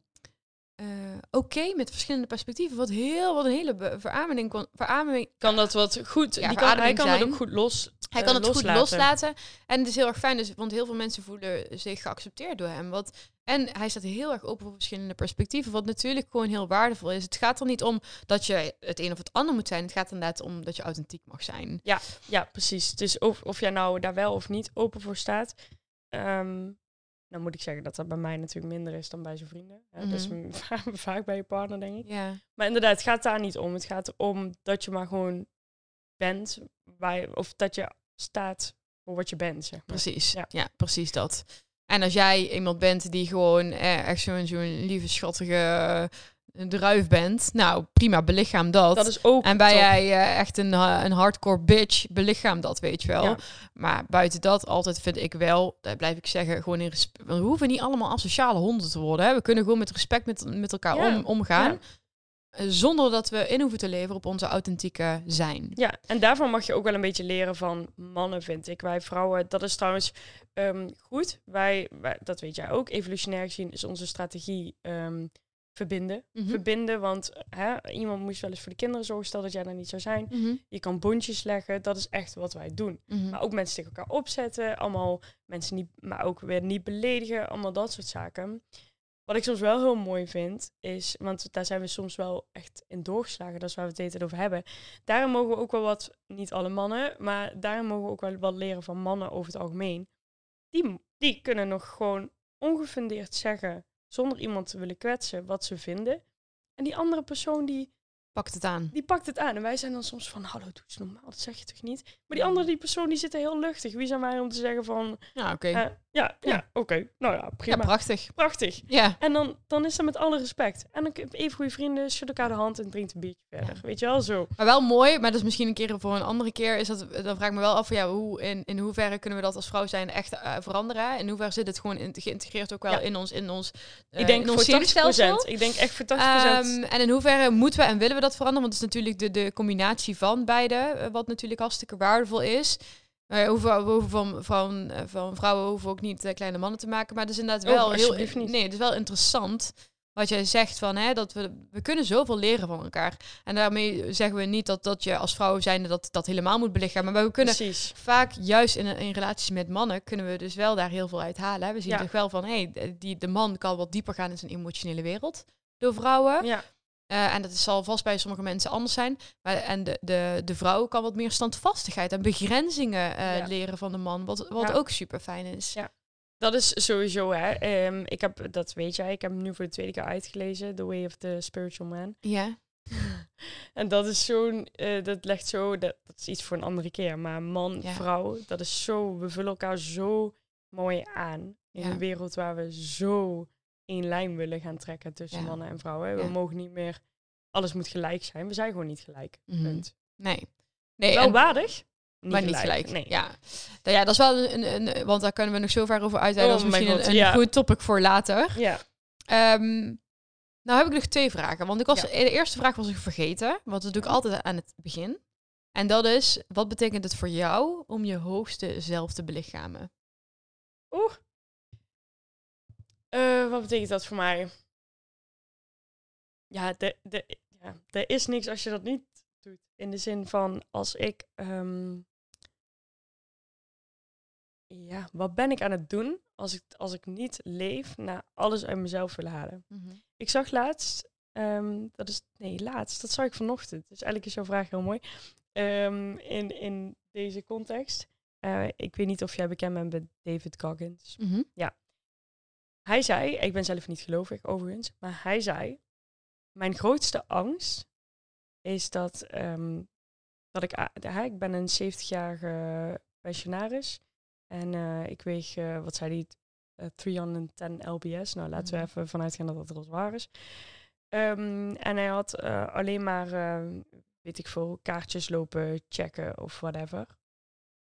eh, oké met verschillende perspectieven. Wat, heel, wat een hele verademing kon. Verademing, Kan dat wat goed, Ja, die kan, hij kan dat zijn. ook goed los hij eh, kan het loslaten. goed loslaten. En het is heel erg fijn, dus, want heel veel mensen voelen zich geaccepteerd door hem. Wat, en hij staat heel erg open voor verschillende perspectieven, wat natuurlijk gewoon heel waardevol is. Het gaat er niet om dat je het een of het ander moet zijn. Het gaat inderdaad om dat je authentiek mag zijn. Ja, precies. Dus of, of jij nou daar wel of niet open voor staat. Ehm dan moet ik zeggen dat dat bij mij natuurlijk minder is dan bij zijn vrienden. Hè? Dus Mhm. vaak, vaak bij je partner, denk ik. Maar inderdaad, het gaat daar niet om. Het gaat erom dat je maar gewoon bent. Waar je- of dat je staat voor wat je bent, zeg maar. precies. Ja. Ja. precies dat. En als jij iemand bent die gewoon eh, echt zo'n zo'n lieve, schattige druif bent, nou prima, belichaam dat. Dat is ook En ben top. jij eh, echt een, ha- een hardcore bitch, belichaam dat, weet je wel. Ja. Maar buiten dat, altijd vind ik wel, daar blijf ik zeggen, gewoon in respect. We hoeven niet allemaal asociale honden te worden. Hè? We kunnen gewoon met respect met, met elkaar Ja. om, omgaan. Ja. eh, Zonder dat we in hoeven te leveren op onze authentieke zijn. Ja, en daarvan mag je ook wel een beetje leren van mannen, vind ik. Wij vrouwen, dat is trouwens ehm, goed. Wij, wij, dat weet jij ook, evolutionair gezien is onze strategie ehm, verbinden. Mhm. Verbinden, want hè, iemand moest wel eens voor de kinderen zorgen, stel dat jij daar niet zou zijn. Mhm. Je kan bondjes leggen, dat is echt wat wij doen. Mhm. Maar ook mensen tegen elkaar opzetten, allemaal mensen niet, maar ook weer niet beledigen, allemaal dat soort zaken. Wat ik soms wel heel mooi vind, is, want daar zijn we soms wel echt in doorgeslagen, dat is waar we het over hebben. Daarom mogen we ook wel wat, niet alle mannen, maar daarom mogen we ook wel wat leren van mannen over het algemeen. Die, die kunnen nog gewoon ongefundeerd zeggen, zonder iemand te willen kwetsen, wat ze vinden. En die andere persoon die Pakt het aan. die pakt het aan. En wij zijn dan soms van, hallo, doe eens normaal, dat zeg je toch niet? Maar die andere, die persoon, die zit er heel luchtig. Wie zijn wij om te zeggen van, Ja, oké. eh, ja, ja, Ja. oké, nou ja, Ja, prima, prachtig. prachtig. Ja. En dan, dan is dat met alle respect. En dan even goede vrienden, schud elkaar de hand en drinkt een biertje verder. Weet je wel, zo. Maar wel mooi, maar dat is misschien een keer voor een andere keer. Is dat, dan vraag ik me wel af, ja, hoe, in, in hoeverre kunnen we dat als vrouw zijn echt eh, veranderen? In hoeverre zit het gewoon in, geïntegreerd ook wel Ja. in ons, in ons, eh, ik denk in voor ons 80%. zenuwstelsel? Ik denk echt voor 80%. Ehm, en in hoeverre moeten we en willen we dat veranderen? Want het is natuurlijk de, de combinatie van beide, eh, wat natuurlijk hartstikke waardevol is. Hoeven, we hoeven van, van, eh, van vrouwen hoeven ook niet eh, kleine mannen te maken. Maar het is inderdaad Oh, wel heel. niet. Nee, het is wel interessant wat jij zegt van hè, dat we, we kunnen zoveel leren van elkaar. En daarmee zeggen we niet dat, dat je als vrouw zijnde dat, dat helemaal moet belichamen. Maar we kunnen Precies. vaak juist in, in relaties met mannen kunnen we dus wel daar heel veel uit halen. Hè. We zien Ja. toch wel van hey, die, de man kan wat dieper gaan in zijn emotionele wereld door vrouwen. Ja, Eh, en dat zal vast bij sommige mensen anders zijn. Maar, en de, de, de vrouw kan wat meer standvastigheid en begrenzingen eh, Ja. leren van de man. Wat, wat Ja. ook super fijn is. Ja. dat is sowieso, hè. Ehm, ik heb, dat weet jij, ik heb hem nu voor de tweede keer uitgelezen. The Way of the Spiritual Man. Ja. En dat is zo'n, eh, dat legt zo, dat, dat is iets voor een andere keer. Maar man, Ja. vrouw, dat is zo, we vullen elkaar zo mooi aan. In een wereld waar we zo één lijn willen gaan trekken tussen Ja. mannen en vrouwen. We Ja. mogen niet meer, alles moet gelijk zijn. We zijn gewoon niet gelijk. Mhm. Punt. Nee. nee Wel en- waardig, maar niet gelijk. Nee. Ja. Nou ja, dat is wel een, een, want daar kunnen we nog zo ver over uitweiden. Oh dat is mijn misschien god, een, een ja. goed topic voor later. Ja. Ehm, nou heb ik nog twee vragen. Want ik was, Ja. de eerste vraag was ik vergeten. Want dat doe ik altijd aan het begin. En dat is, wat betekent het voor jou om je hoogste zelf te belichamen? Oeh. Eh, wat betekent dat voor mij? Ja, de, de, ja, er is niks als je dat niet doet. In de zin van, als ik... ehm, ja, wat ben ik aan het doen als ik, als ik niet leef naar alles uit mezelf willen halen? Ik zag laatst, ehm, dat is, nee, laatst, dat zag ik vanochtend. Dus eigenlijk is jouw vraag heel mooi. Ehm, in, in deze context. Eh, ik weet niet of jij bekend bent met David Goggins. Mhm. Hij zei, ik ben zelf niet gelovig overigens, maar hij zei, mijn grootste angst is dat, ehm, dat ik, ja, ik ben een 70-jarige pensionaris en eh, ik weeg, eh, wat zei hij, eh, 310 lbs. Nou, laten we Mhm. even vanuit gaan dat dat wel waar is. Ehm, en hij had eh, alleen maar, eh, weet ik veel, kaartjes lopen checken of whatever.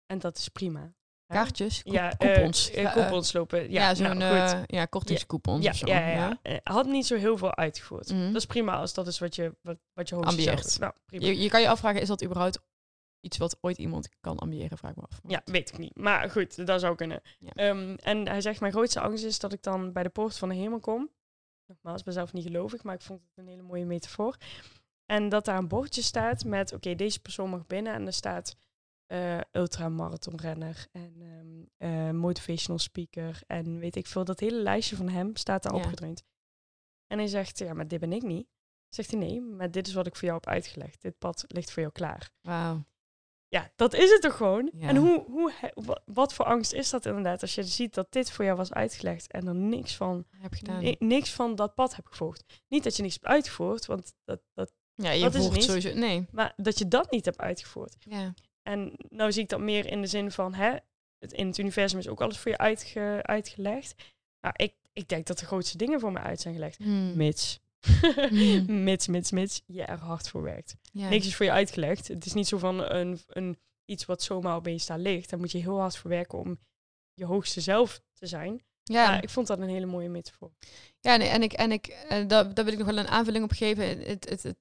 En dat is prima. Kaartjes. Ja, eh, coupons. Ja, coupons lopen. Ja, Ja, zo'n nou, eh, ja, kortingscoupons Ja, of zo. ja, ja, ja. Had niet zo heel veel uitgevoerd. Mhm. Dat is prima als dat is wat je, wat, wat je Ambieert. zelf- Nou, prima. Je, je kan je afvragen, is dat überhaupt iets wat ooit iemand kan ambiëren? Vraag me af. Ja, weet ik niet. Maar goed, dat zou kunnen. Ehm, en hij zegt, mijn grootste angst is dat ik dan bij de poort van de hemel kom. Nogmaals, ik ben zelf niet gelovig, maar ik vond het een hele mooie metafoor. En dat daar een bordje staat met, oké, deze persoon mag binnen. En er staat eh ultramarathonrenner en eh, motivational speaker. En weet ik veel, dat hele lijstje van hem staat daar Ja. opgedrukt. En hij zegt, ja, maar dit ben ik niet. Zegt hij, nee, maar dit is wat ik voor jou heb uitgelegd. Dit pad ligt voor jou klaar. Wauw. Ja, dat is het toch gewoon? Ja. En hoe, hoe, wat voor angst is dat inderdaad als je ziet dat dit voor jou was uitgelegd en er niks van, Heb gedaan. ni- niks van dat pad hebt gevolgd. Niet dat je niks hebt uitgevoerd, want dat, dat, ja, je dat is niet. sowieso... Nee. maar dat je dat niet hebt uitgevoerd. Ja. En nou zie ik dat meer in de zin van, hè, het, in het universum is ook alles voor je uitge, uitgelegd. Nou, ik, ik denk dat de grootste dingen voor me uit zijn gelegd. Hmm. Mits. Hmm. mits, mits, mits je er hard voor werkt. Ja. Niks is voor je uitgelegd. Het is niet zo van een, een, iets wat zomaar opeens daar ligt. Daar moet je heel hard voor werken om je hoogste zelf te zijn. Ja, Maar ik vond dat een hele mooie metafoor. ja nee, en ik, en ik eh, daar, daar wil ik nog wel een aanvulling op geven. Het, het, het,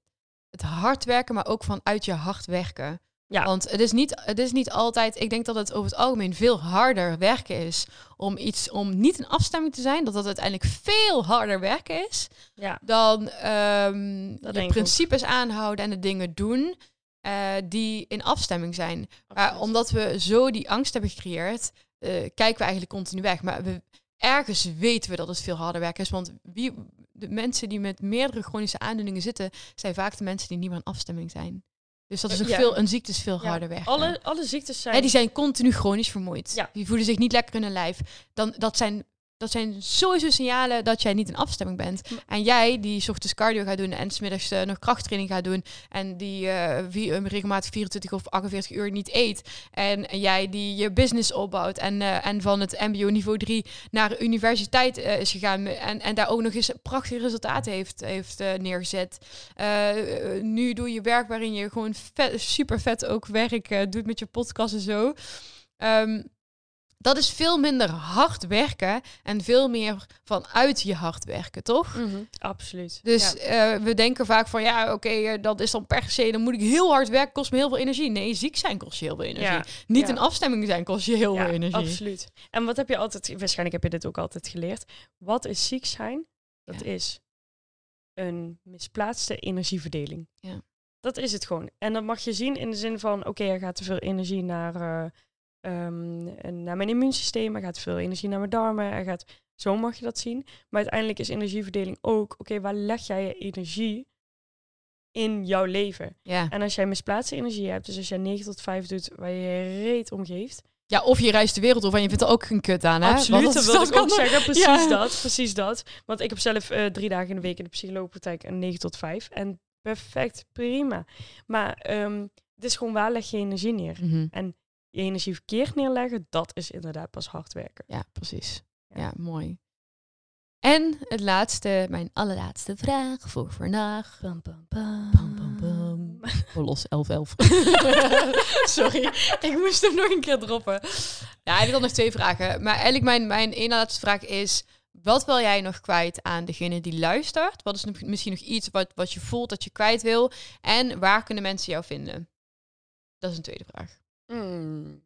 het hard werken, maar ook vanuit je hard werken. Ja. Want het is, niet, het is niet altijd, ik denk dat het over het algemeen veel harder werken is om iets, om niet in afstemming te zijn, dat dat uiteindelijk veel harder werken is Ja, dan ehm, de principes aanhouden en de dingen doen eh, die in afstemming zijn. Maar omdat we zo die angst hebben gecreëerd, eh, kijken we eigenlijk continu weg. Maar we, ergens weten we dat het veel harder werken is. Want wie, de mensen die met meerdere chronische aandoeningen zitten, zijn vaak de mensen die niet meer in afstemming zijn. Dus dat is ook Ja. veel, een ziekte is veel Ja, harder werken. Alle, alle ziektes zijn... Hè, die zijn continu chronisch vermoeid. Ja. Die voelen zich niet lekker in hun lijf. Dan, dat, zijn, dat zijn sowieso signalen dat jij niet in afstemming bent. En jij die 's ochtends cardio gaat doen en smiddags eh nog krachttraining gaat doen. En die eh, wie, eh, regelmatig 24 of 48 uur niet eet. En jij die je business opbouwt en, en van het mbo niveau 3 naar universiteit is gegaan. En, en daar ook nog eens prachtige resultaten heeft, heeft neergezet. Nu doe je werk waarin je gewoon vet, super vet ook werk doet met je podcast en zo. Ehm, dat is veel minder hard werken en veel meer vanuit je hard werken, toch? Mhm, absoluut. Dus Ja. eh, we denken vaak van ja, oké, eh, dat is dan per se, dan moet ik heel hard werken, kost me heel veel energie. Nee, ziek zijn kost je heel veel energie. Ja, Niet ja. in afstemming zijn kost je heel veel energie. absoluut. En wat heb je altijd... Waarschijnlijk heb je dit ook altijd geleerd. Wat is ziek zijn? Dat is een misplaatste energieverdeling. Ja. Dat is het gewoon. En dat mag je zien in de zin van... Oké, er gaat te veel energie naar, ehm, naar mijn immuunsysteem. Er gaat veel energie naar mijn darmen. Er gaat, zo mag je dat zien. Maar uiteindelijk is energieverdeling ook... Oké, waar leg jij je energie in jouw leven? Ja. En als jij misplaatste energie hebt... Dus als jij 9 tot 5 doet waar je reet om geeft... ja, of je reist de wereld over en je vindt er ook geen kut aan, hè? Absoluut, Want dat dat wil ik ook zeggen. Precies Ja. dat, precies dat. Want ik heb zelf eh, drie dagen in de week in de psycholoogpraktijk een 9 tot 5. En perfect, prima. Maar ehm het is gewoon waar leg je energie neer. Mhm. Je energie verkeerd neerleggen, dat is inderdaad pas hard werken. Ja, precies. Ja. Ja. mooi. En het laatste, mijn allerlaatste vraag voor vandaag. Bam, bam, bam. Bam, bam, bam. Los 11, 11. Sorry, ik moest hem nog een keer droppen. Ja, ik had nog twee vragen. Maar eigenlijk mijn, mijn ene laatste vraag is... Wat wil jij nog kwijt aan degene die luistert? Wat is misschien nog iets wat, wat je voelt dat je kwijt wil? En waar kunnen mensen jou vinden? Dat is een tweede vraag. Mm.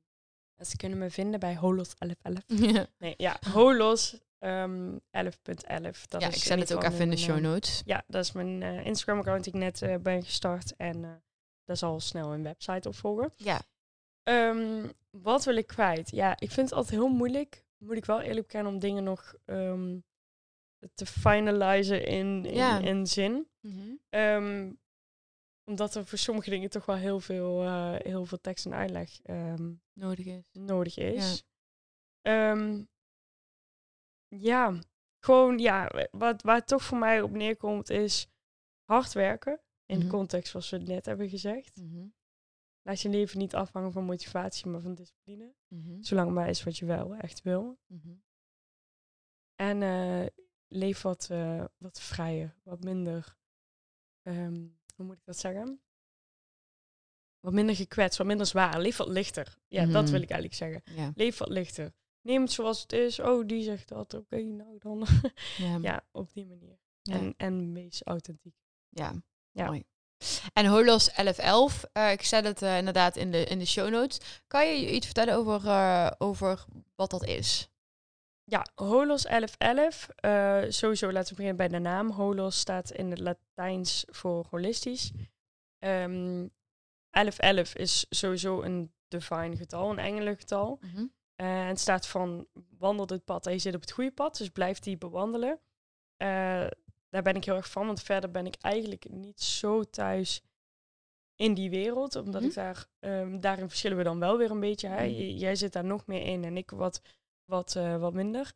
Ze kunnen me vinden bij Holos 1111. ja, Nee, ja, Holos ehm 11.11. Dat ja is ik zet het ook even in de show eh, notes. Ja, dat is mijn eh, Instagram-account die ik net eh, ben gestart. En eh, daar zal snel een website op volgen. Ja. Ehm, wat wil ik kwijt? Ja, ik vind het altijd heel moeilijk. Moet ik wel eerlijk bekennen om dingen nog ehm, te finalizen in, in, Ja. in zin. Ehm, omdat er voor sommige dingen toch wel heel veel, eh, heel veel tekst en uitleg ehm, Nodig is. nodig is. Ja. ja, gewoon ja, wat, waar het toch voor mij op neerkomt is hard werken. In Mhm. de context zoals we het net hebben gezegd. Mhm. Laat je leven niet afhangen van motivatie, maar van discipline. Mhm. Zolang het maar is wat je wel echt wil. Mhm. En eh, leef wat, eh, wat vrijer, wat minder, ehm, hoe moet ik dat zeggen? Wat minder gekwetst, wat minder zwaar. Leef wat lichter. Ja, dat Mhm. wil ik eigenlijk zeggen. Ja. Leef wat lichter. Neem het zoals het is. Oh, die zegt dat. Oké, nou dan. Ja. ja, op die manier. Ja. En, en wees authentiek. Ja, Ja. mooi. En Holos 1111, eh ik zet het eh, inderdaad in de, in de show notes. Kan je iets vertellen over, eh, over wat dat is? Ja, Holos 1111. eh sowieso laten we beginnen bij de naam. Holos staat in het Latijns voor holistisch. Ehm 1111 is sowieso een divine getal, een engelengetal. Eh, en het staat van wandel dit pad en je zit op het goede pad, dus blijf die bewandelen. Eh, daar ben ik heel erg van, want verder ben ik eigenlijk niet zo thuis in die wereld, omdat Mhm. ik daar, ehm, daarin verschillen we dan wel weer een beetje. Hè? Mhm. J- Jij zit daar nog meer in en ik wat, wat, eh, wat minder.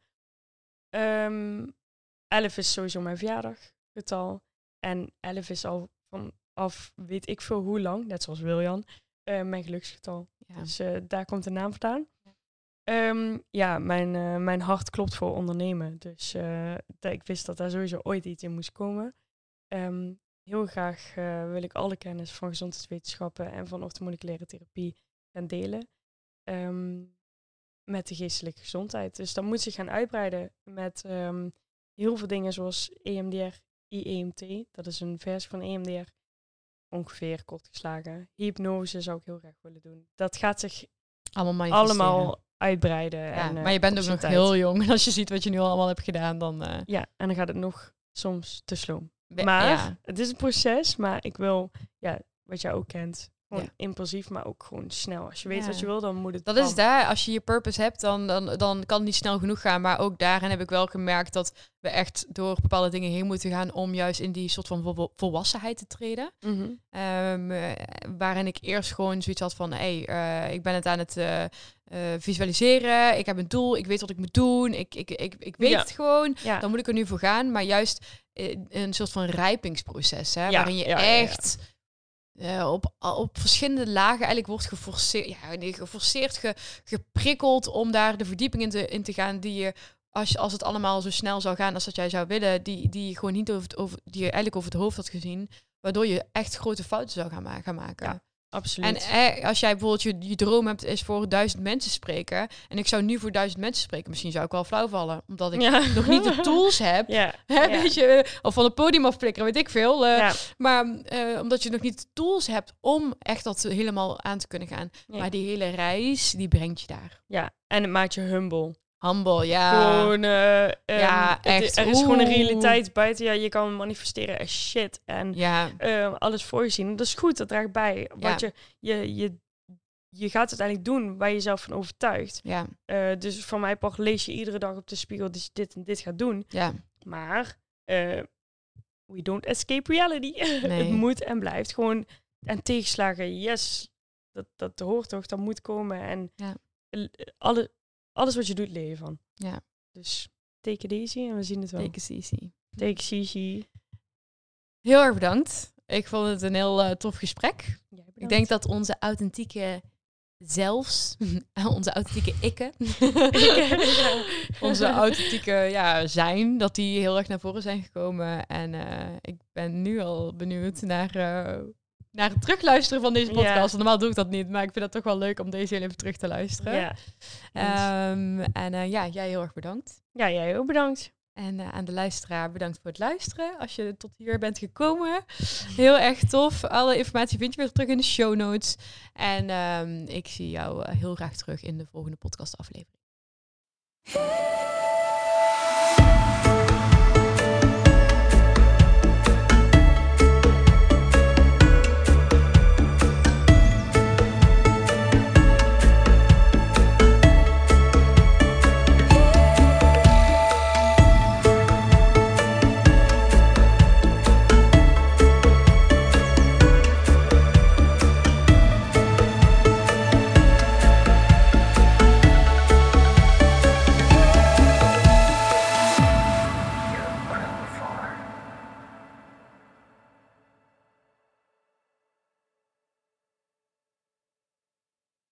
Ehm 11 is sowieso mijn verjaardaggetal. En 11 is al vanaf weet ik veel hoe lang, net zoals Wiljan, eh, mijn geluksgetal. Ja. Dus eh, daar komt de naam vandaan. Ehm, ja, mijn, eh, mijn hart klopt voor ondernemen. Dus ik wist dat daar sowieso ooit iets in moest komen. Ehm, heel graag wil ik alle kennis van gezondheidswetenschappen en van orthomoleculaire therapie gaan delen. Ehm, met de geestelijke gezondheid. Dus dat moet zich gaan uitbreiden met ehm, heel veel dingen zoals EMDR, IEMT. Dat is een versie van EMDR. Ongeveer kort geslagen. Hypnose zou ik heel graag willen doen. Dat gaat zich Allemaal uitbreiden. Ja, en, eh, maar je bent ook nog tijd. heel jong. En als je ziet wat je nu allemaal hebt gedaan, dan... eh, Ja, en dan gaat het nog soms te sloom. Maar ja. het is een proces, maar ik wil, ja, wat jij ook kent, Gewoon Ja. impulsief, maar ook gewoon snel. Als je weet Ja. wat je wil, dan moet het Dat bam. is daar. Als je je purpose hebt, dan, dan, dan kan het niet snel genoeg gaan. Maar ook daarin heb ik wel gemerkt dat we echt door bepaalde dingen heen moeten gaan om juist in die soort van vol- volwassenheid te treden. Mhm. Ehm, eh, waarin ik eerst gewoon zoiets had van, hé, hey, ik ben het aan het eh, eh, visualiseren. Ik heb een doel, ik weet wat ik moet doen. Ik, ik, ik, ik weet Ja. het gewoon. Ja. Dan moet ik er nu voor gaan. Maar juist eh, een soort van rijpingsproces, hè, Ja, waarin je echt eh, op, op verschillende lagen eigenlijk wordt geforceerd, ja, geforceerd, ge, geprikkeld om daar de verdieping in te, in te gaan die je als, als het allemaal zo snel zou gaan als dat jij zou willen, die, die je gewoon niet over, het, over, die je eigenlijk over het hoofd had gezien, waardoor je echt grote fouten zou gaan, gaan maken. Absoluut. En als jij bijvoorbeeld je, je droom hebt, is voor duizend mensen spreken. En ik zou nu voor duizend mensen spreken. Misschien zou ik wel flauw vallen. Omdat ik ja. nog niet de tools heb. Ja. Hè, ja. Weet je, of van het podium afplikkeren, weet ik veel. eh. Maar eh, omdat je nog niet de tools hebt om echt dat helemaal aan te kunnen gaan. Maar die hele reis, die brengt je daar. ja, en het maakt je humble. Humble, ja. Gewoon, eh, ehm, Ja, echt. Er is gewoon een realiteit buiten. Ja, je kan manifesteren as shit. En Ja, ehm, alles voor je zien. Dat is goed, dat draagt bij. Ja. Want je, je, je, je gaat uiteindelijk doen waar je zelf van overtuigt. ja, Eh, dus van mij part lees je iedere dag op de spiegel dat je dit en dit gaat doen. ja. Maar eh, we don't escape reality. Nee. het moet en blijft gewoon. En tegenslagen, yes, dat, dat hoort toch, dat moet komen. En Ja. alle, alles wat je doet, leer je van. Ja. Dus take it easy en we zien het wel. Take it easy. Take it easy. Heel erg bedankt. Ik vond het een heel eh, tof gesprek. Ik denk dat onze authentieke zelfs, onze authentieke ikken, onze authentieke ja, zijn, dat die heel erg naar voren zijn gekomen. En eh, ik ben nu al benieuwd naar, eh, naar het terugluisteren van deze podcast. Normaal doe ik dat niet, maar ik vind het toch wel leuk om deze heel even terug te luisteren. Ja. Ehm, en eh, ja, jij heel erg bedankt. ja, jij ook bedankt. En eh, aan de luisteraar bedankt voor het luisteren. Als je tot hier bent gekomen. Heel erg tof. Alle informatie vind je weer terug in de show notes. En ehm, ik zie jou eh, heel graag terug in de volgende podcast aflevering.